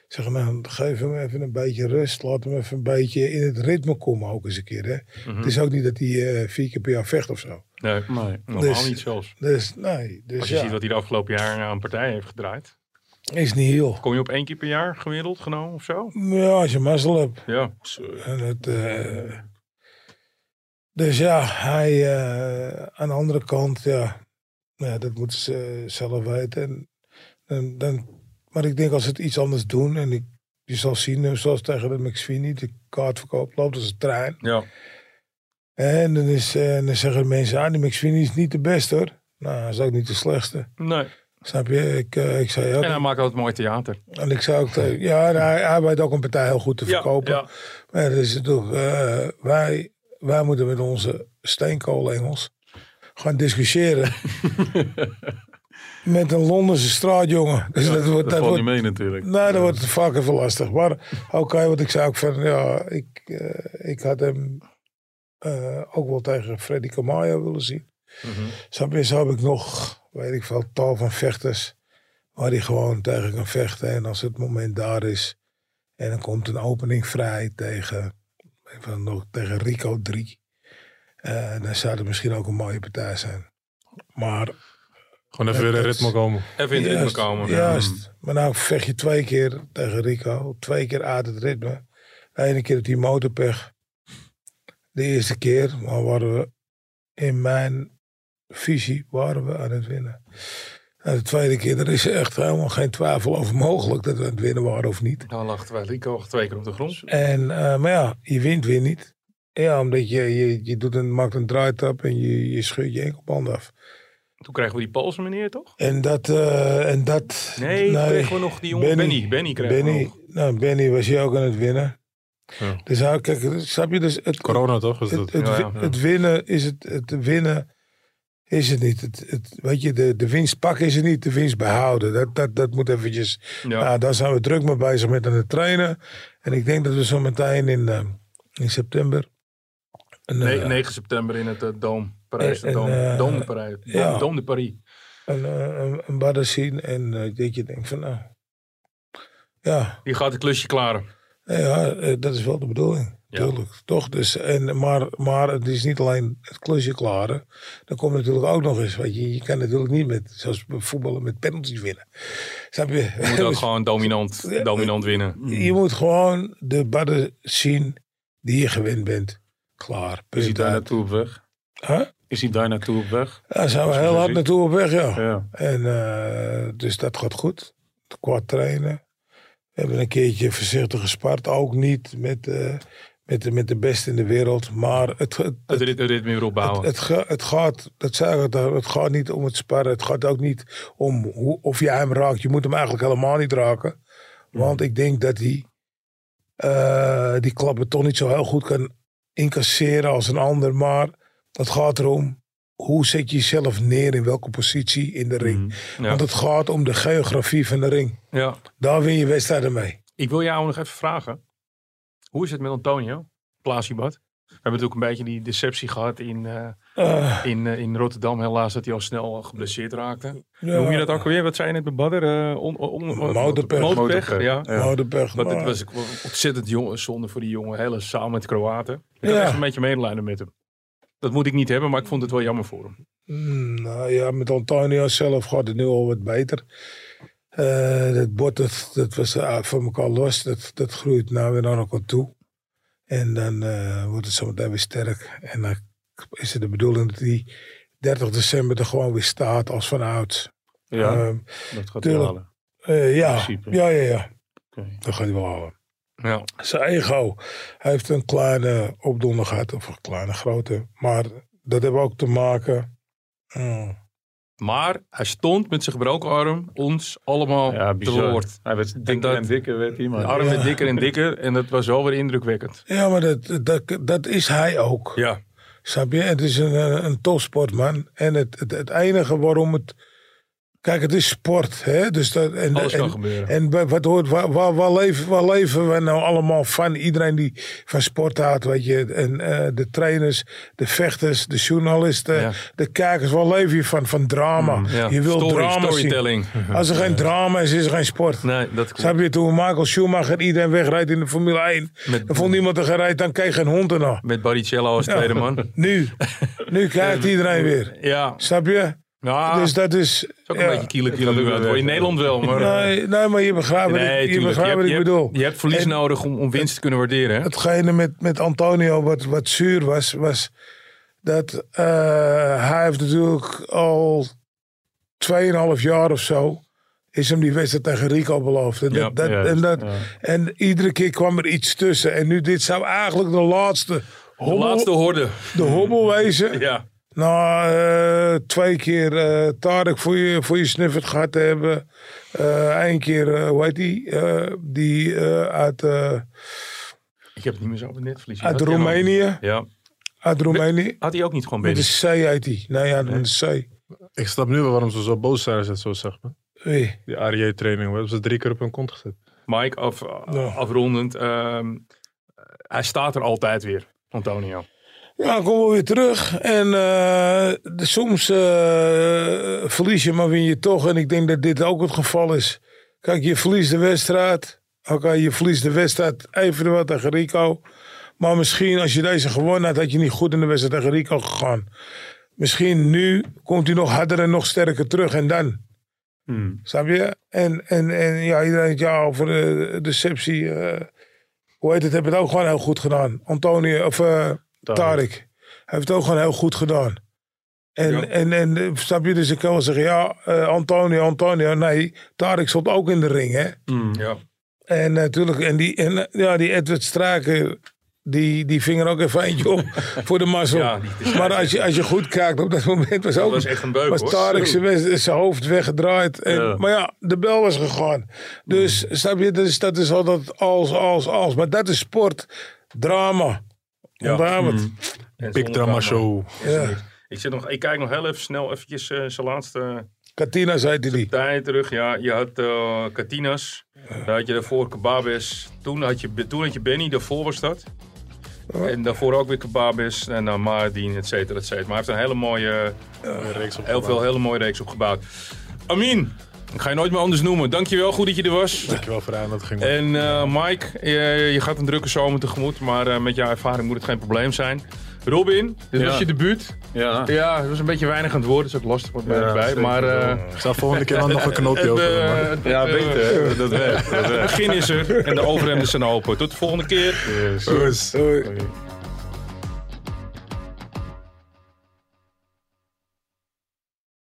Zeg nou, geef hem even een beetje rust. Laat hem even een beetje in het ritme komen ook eens een keer. Hè? Mhm. Het is ook niet dat hij eh, vier keer per jaar vecht of zo. nee. Nee. Normaal Dus- niet zelfs. Dus nee, dus Als je ja, ziet wat hij de afgelopen jaren aan partij heeft gedraaid. is niet heel. Kom je op één keer per jaar gemiddeld genomen of zo? Ja, als je mazzel hebt. Ja. En het, eh, dus ja, hij eh, aan de andere kant, ja, ja dat moeten ze zelf weten. En, en dan, maar ik denk als ze het iets anders doen en ik, je zal zien, eh, zoals tegen de McSweeney, de kaartverkoop loopt als een trein. Ja. En dan, is, eh, dan zeggen mensen, ah, die McSweeney is niet de beste hoor. Nou, hij is ook niet de slechtste. Nee. Snap je? Ik, eh, ik zei ook, En hij maakt altijd mooi theater. en ik zei ook, ja, hij, hij weet ook een partij heel goed te verkopen. Ja, Maar dat is het toch, eh, wij, wij moeten met onze steenkoolengels gaan discussiëren. [laughs] met een Londense straatjongen. Dus dat wordt, Dat dat valt wordt, niet mee natuurlijk. nee, dat wordt vaak even lastig. Maar oké, wat ik zei ook van, ja, ik, eh, ik had hem eh, ook wel tegen Freddy Camayo willen zien. Snap je, zo heb ik nog, weet ik veel, tal van vechters waar hij gewoon tegen kan vechten. En als het moment daar is en dan komt een opening vrij tegen, even nog, tegen Rico 3. Eh, dan zou het misschien ook een mooie partij zijn. Maar Gewoon even weer in Het- ritme komen. Even in het ritme komen. juist. Maar nou vecht je twee keer tegen Rico, twee keer uit het ritme. De ene keer op die motorpech. De eerste keer, maar waren we in mijn visie waren we aan het winnen. En de tweede keer, er is echt helemaal geen twijfel over mogelijk dat we aan het winnen waren of niet. Dan lag wij Rico twee keer op de grond. En, eh, maar ja, je wint weer niet. Ja, omdat je, je, je doet een, maakt een draaitap en je, je scheurt je enkelband af. Toen kregen we die Poolse meneer, toch? En dat, eh, en dat... Nee, toen kregen we nog die jongen Benny. Benny kregen we Benny, nog. nou, Benny was hier ook aan het winnen. Ja. Dus nou, kijk, snap je? Dus het, Corona toch? Het, Ja, het winnen is het, het winnen is het niet. Het, het, weet je, de, de winst pakken is het niet, de winst behouden. Dat, dat, dat moet eventjes, Ja. nou, daar zijn we druk mee bezig met aan het trainen. En ik denk dat we zo meteen in, eh, in september, een, Ne- eh, 9 september in het uh, Dome. Parijs, En- en, Dome. eh, Dome de Parijs. ja. Dome de Paris. een, eh, een, een badder zien en dat je denkt van nou, ja, Die gaat het klusje klaren. ja dat is wel de bedoeling. Ja. Tuurlijk, toch? Dus, en, maar, maar het is niet alleen het klusje klaren. Dan komt natuurlijk ook nog eens, weet je, je kan natuurlijk niet met, zoals voetballen, met penalties winnen. Snap je? Je moet ook [laughs] gewoon dominant, dominant winnen. Je moet gewoon de badden zien die je gewend bent. Klaar. Is hij daar naartoe op weg? Huh? Is hij daar naartoe op weg? Daar zijn we je heel hard naartoe op weg, ja. Ja. En eh, dus dat gaat goed. Qua trainen. We hebben een keertje voorzichtig gespart. Ook niet met, eh, met, de, met de beste in de wereld. Maar het, het, Het het ritme weer opbouwen. het, het gaat, dat zei ik al, het gaat niet om het sparren. Het gaat ook niet om hoe, of jij hem raakt. Je moet hem eigenlijk helemaal niet raken. Want ik denk dat hij eh, die klappen toch niet zo heel goed kan incasseren als een ander. Maar het gaat erom, hoe zet je jezelf neer in welke positie in de ring. Ja. Want het gaat om de geografie van de ring. Ja. Daar win je wedstrijden mee. Ik wil jou nog even vragen. Hoe is het met Antonio? Plaatsiebat. We hebben natuurlijk een beetje die deceptie gehad in, eh, Eh, in, eh, in Rotterdam. Helaas dat hij al snel geblesseerd raakte. ja, Noem je dat ook alweer? Wat zei je net bij Badder? Eh, on, on, on- Motorpech. Motorpech, Motorpech. ja. Ja. Pech, Maar dit was ontzettend jong, zonde voor die jongen. Hele samen met Kroaten. Ik had Ja. echt een beetje medelijden met hem. Dat moet ik niet hebben, maar ik vond het wel jammer voor hem. Mm, nou ja, met Antonio zelf gaat het nu al wat beter. Eh dat bord, dat, dat was eh, van elkaar los. Dat, dat groeit nou weer naar elkaar toe. En dan eh, wordt het zo meteen weer sterk. En dan is het de bedoeling dat die 30 december er gewoon weer staat als van ouds. Ja, Ehm, dat gaat hij halen. eh, ja, principe. ja, ja, ja. Oké. Dat gaat hij wel halen. Ja. Zijn ego. Hij heeft een kleine opdonder gehad. Of een kleine grote. Maar dat heeft ook te maken... mm, Maar hij stond met zijn gebroken arm ons allemaal Ja, te woord. Hij werd dikker dat- en dikker, werd hij, De arm Ja. werd dikker en dikker en dat was wel weer indrukwekkend. Ja, maar dat, dat, dat is hij ook. Ja, Snap je? Het is een, een, een topsportman. En het, het, het enige waarom het... Kijk, het is sport. Hè? Dus dat, en, alles kan en, gebeuren. en wat hoort, waar, waar, waar, leven, waar leven we nou allemaal van? Iedereen die van sport houdt, weet je. En eh, de trainers, de vechters, de journalisten, Ja. de kijkers. Waar leef je van? Van drama. ja. Je wil Story, drama zien. storytelling. [laughs] Als er geen drama is, is er geen sport. Nee, dat klopt. Snap je, toen Michael Schumacher iedereen wegrijdt in de Formule 1. Met- dan vond niemand er gerijdt, dan keek geen hond ernaar. Met Barrichello als tweede man. Nu, [laughs] nu kijkt iedereen weer. Ja, Snap je? Ja dus dat is... is ook ja. een beetje kiele kiele nu uit. hoor. In Nederland wel, maar... Nee, nee, maar je begrijpt wat nee, ik, je tuurlijk. begrijpt wat hebt, ik je bedoel. hebt- je hebt verlies En nodig om, om winst te kunnen waarderen. Hè? Hetgene met, met Antonio wat, wat zuur was, was dat eh, hij heeft natuurlijk al 2,5 jaar of zo is hem die wedstrijd tegen Rico beloofd. En, Ja, dat, dat, juist, en, dat, ja. en iedere keer kwam er iets tussen. En nu dit zou eigenlijk de laatste De laatste horde. de hobbel wezen. Ja, Nou, eh, twee keer eh Tarek voor je, voor je sniffert gehad te hebben. Eén keer, eh, hoe heet die? Eh, die eh, uit, eh, ik heb het niet meer zo op het netvlies. uit Had Roemenië. Ja. Uit Roemenië. Had hij ook niet gewoon Met Benny? de C heet die. Nee, ja, met de C. Ik snap nu wel waarom ze zo boos zijn als het zo zegt. man. Wie? Die ARJ-training, we hebben ze drie keer op hun kont gezet. Mike, af, afrondend. ehm, hij staat er altijd weer, Antonio. Ja, dan komen we weer terug. En eh, de- soms eh, verlies je, maar win je toch. En ik denk dat dit ook het geval is. Kijk, je verliest de wedstrijd. Oké, je verliest de wedstrijd even wat tegen Rico. Maar misschien als je deze gewonnen had, had je niet goed in de wedstrijd tegen Rico gegaan. Misschien nu komt hij nog harder en nog sterker terug. En dan, Hmm. snap je? En, en, en ja, iedereen heeft ja over de deceptie. eh, hoe heet het, heb het ook gewoon heel goed gedaan. Antonio, of eh Tarek. Hij heeft het ook gewoon heel goed gedaan. En, Ja. en, en eh, snap je, dus ik kan wel zeggen, ja, eh, Antonio, Antonio. Nee, Tarek stond ook in de ring, hè. Ja. En natuurlijk, en die, en, eh, ja, die Edward Straken, die, die ving er ook even eentje op [laughs] voor de mazzel. Ja, maar als je, als je goed kijkt, op dat moment was ook was echt een beuk, was. Tarek zijn, zijn hoofd weggedraaid. En, Ja. Maar ja, de bel was gegaan. Dus snap je, dus, dat is altijd als, als, als. Maar dat is sport, drama. Ja. Onthoud het. En Big Drama Show. Ja. Ik, zit nog, ik kijk nog heel even snel eventjes eh, zijn laatste Katina zei die. tijd terug. Ja, je had eh Katinas. Daar had je daarvoor Kebabes. Toen had je, toen had je Benny, daarvoor was dat. En daarvoor ook weer Kebabes. En dan Maardien, et cetera, et cetera. Maar hij heeft een hele mooie, Een reeks heel veel hele mooie reeks opgebouwd. Amin, Ik ga je nooit meer anders noemen. Dankjewel, goed dat je er was. Dankjewel voor de uitnodiging. En eh, Mike, je, je gaat een drukke zomer tegemoet, maar eh, met jouw ervaring moet het geen probleem zijn. Robin, dit Ja. was je debuut. Ja. Ja, het was een beetje weinig aan het woord, dat is ook lastig wat mij Ja, erbij. zeker Maar eh, Ik zal volgende keer dan nog een knoopje het, open doen, man. het, Ja, beter. Dat werkt. Dat Het begin is er en de overhemden zijn open. Tot de volgende keer. Yes.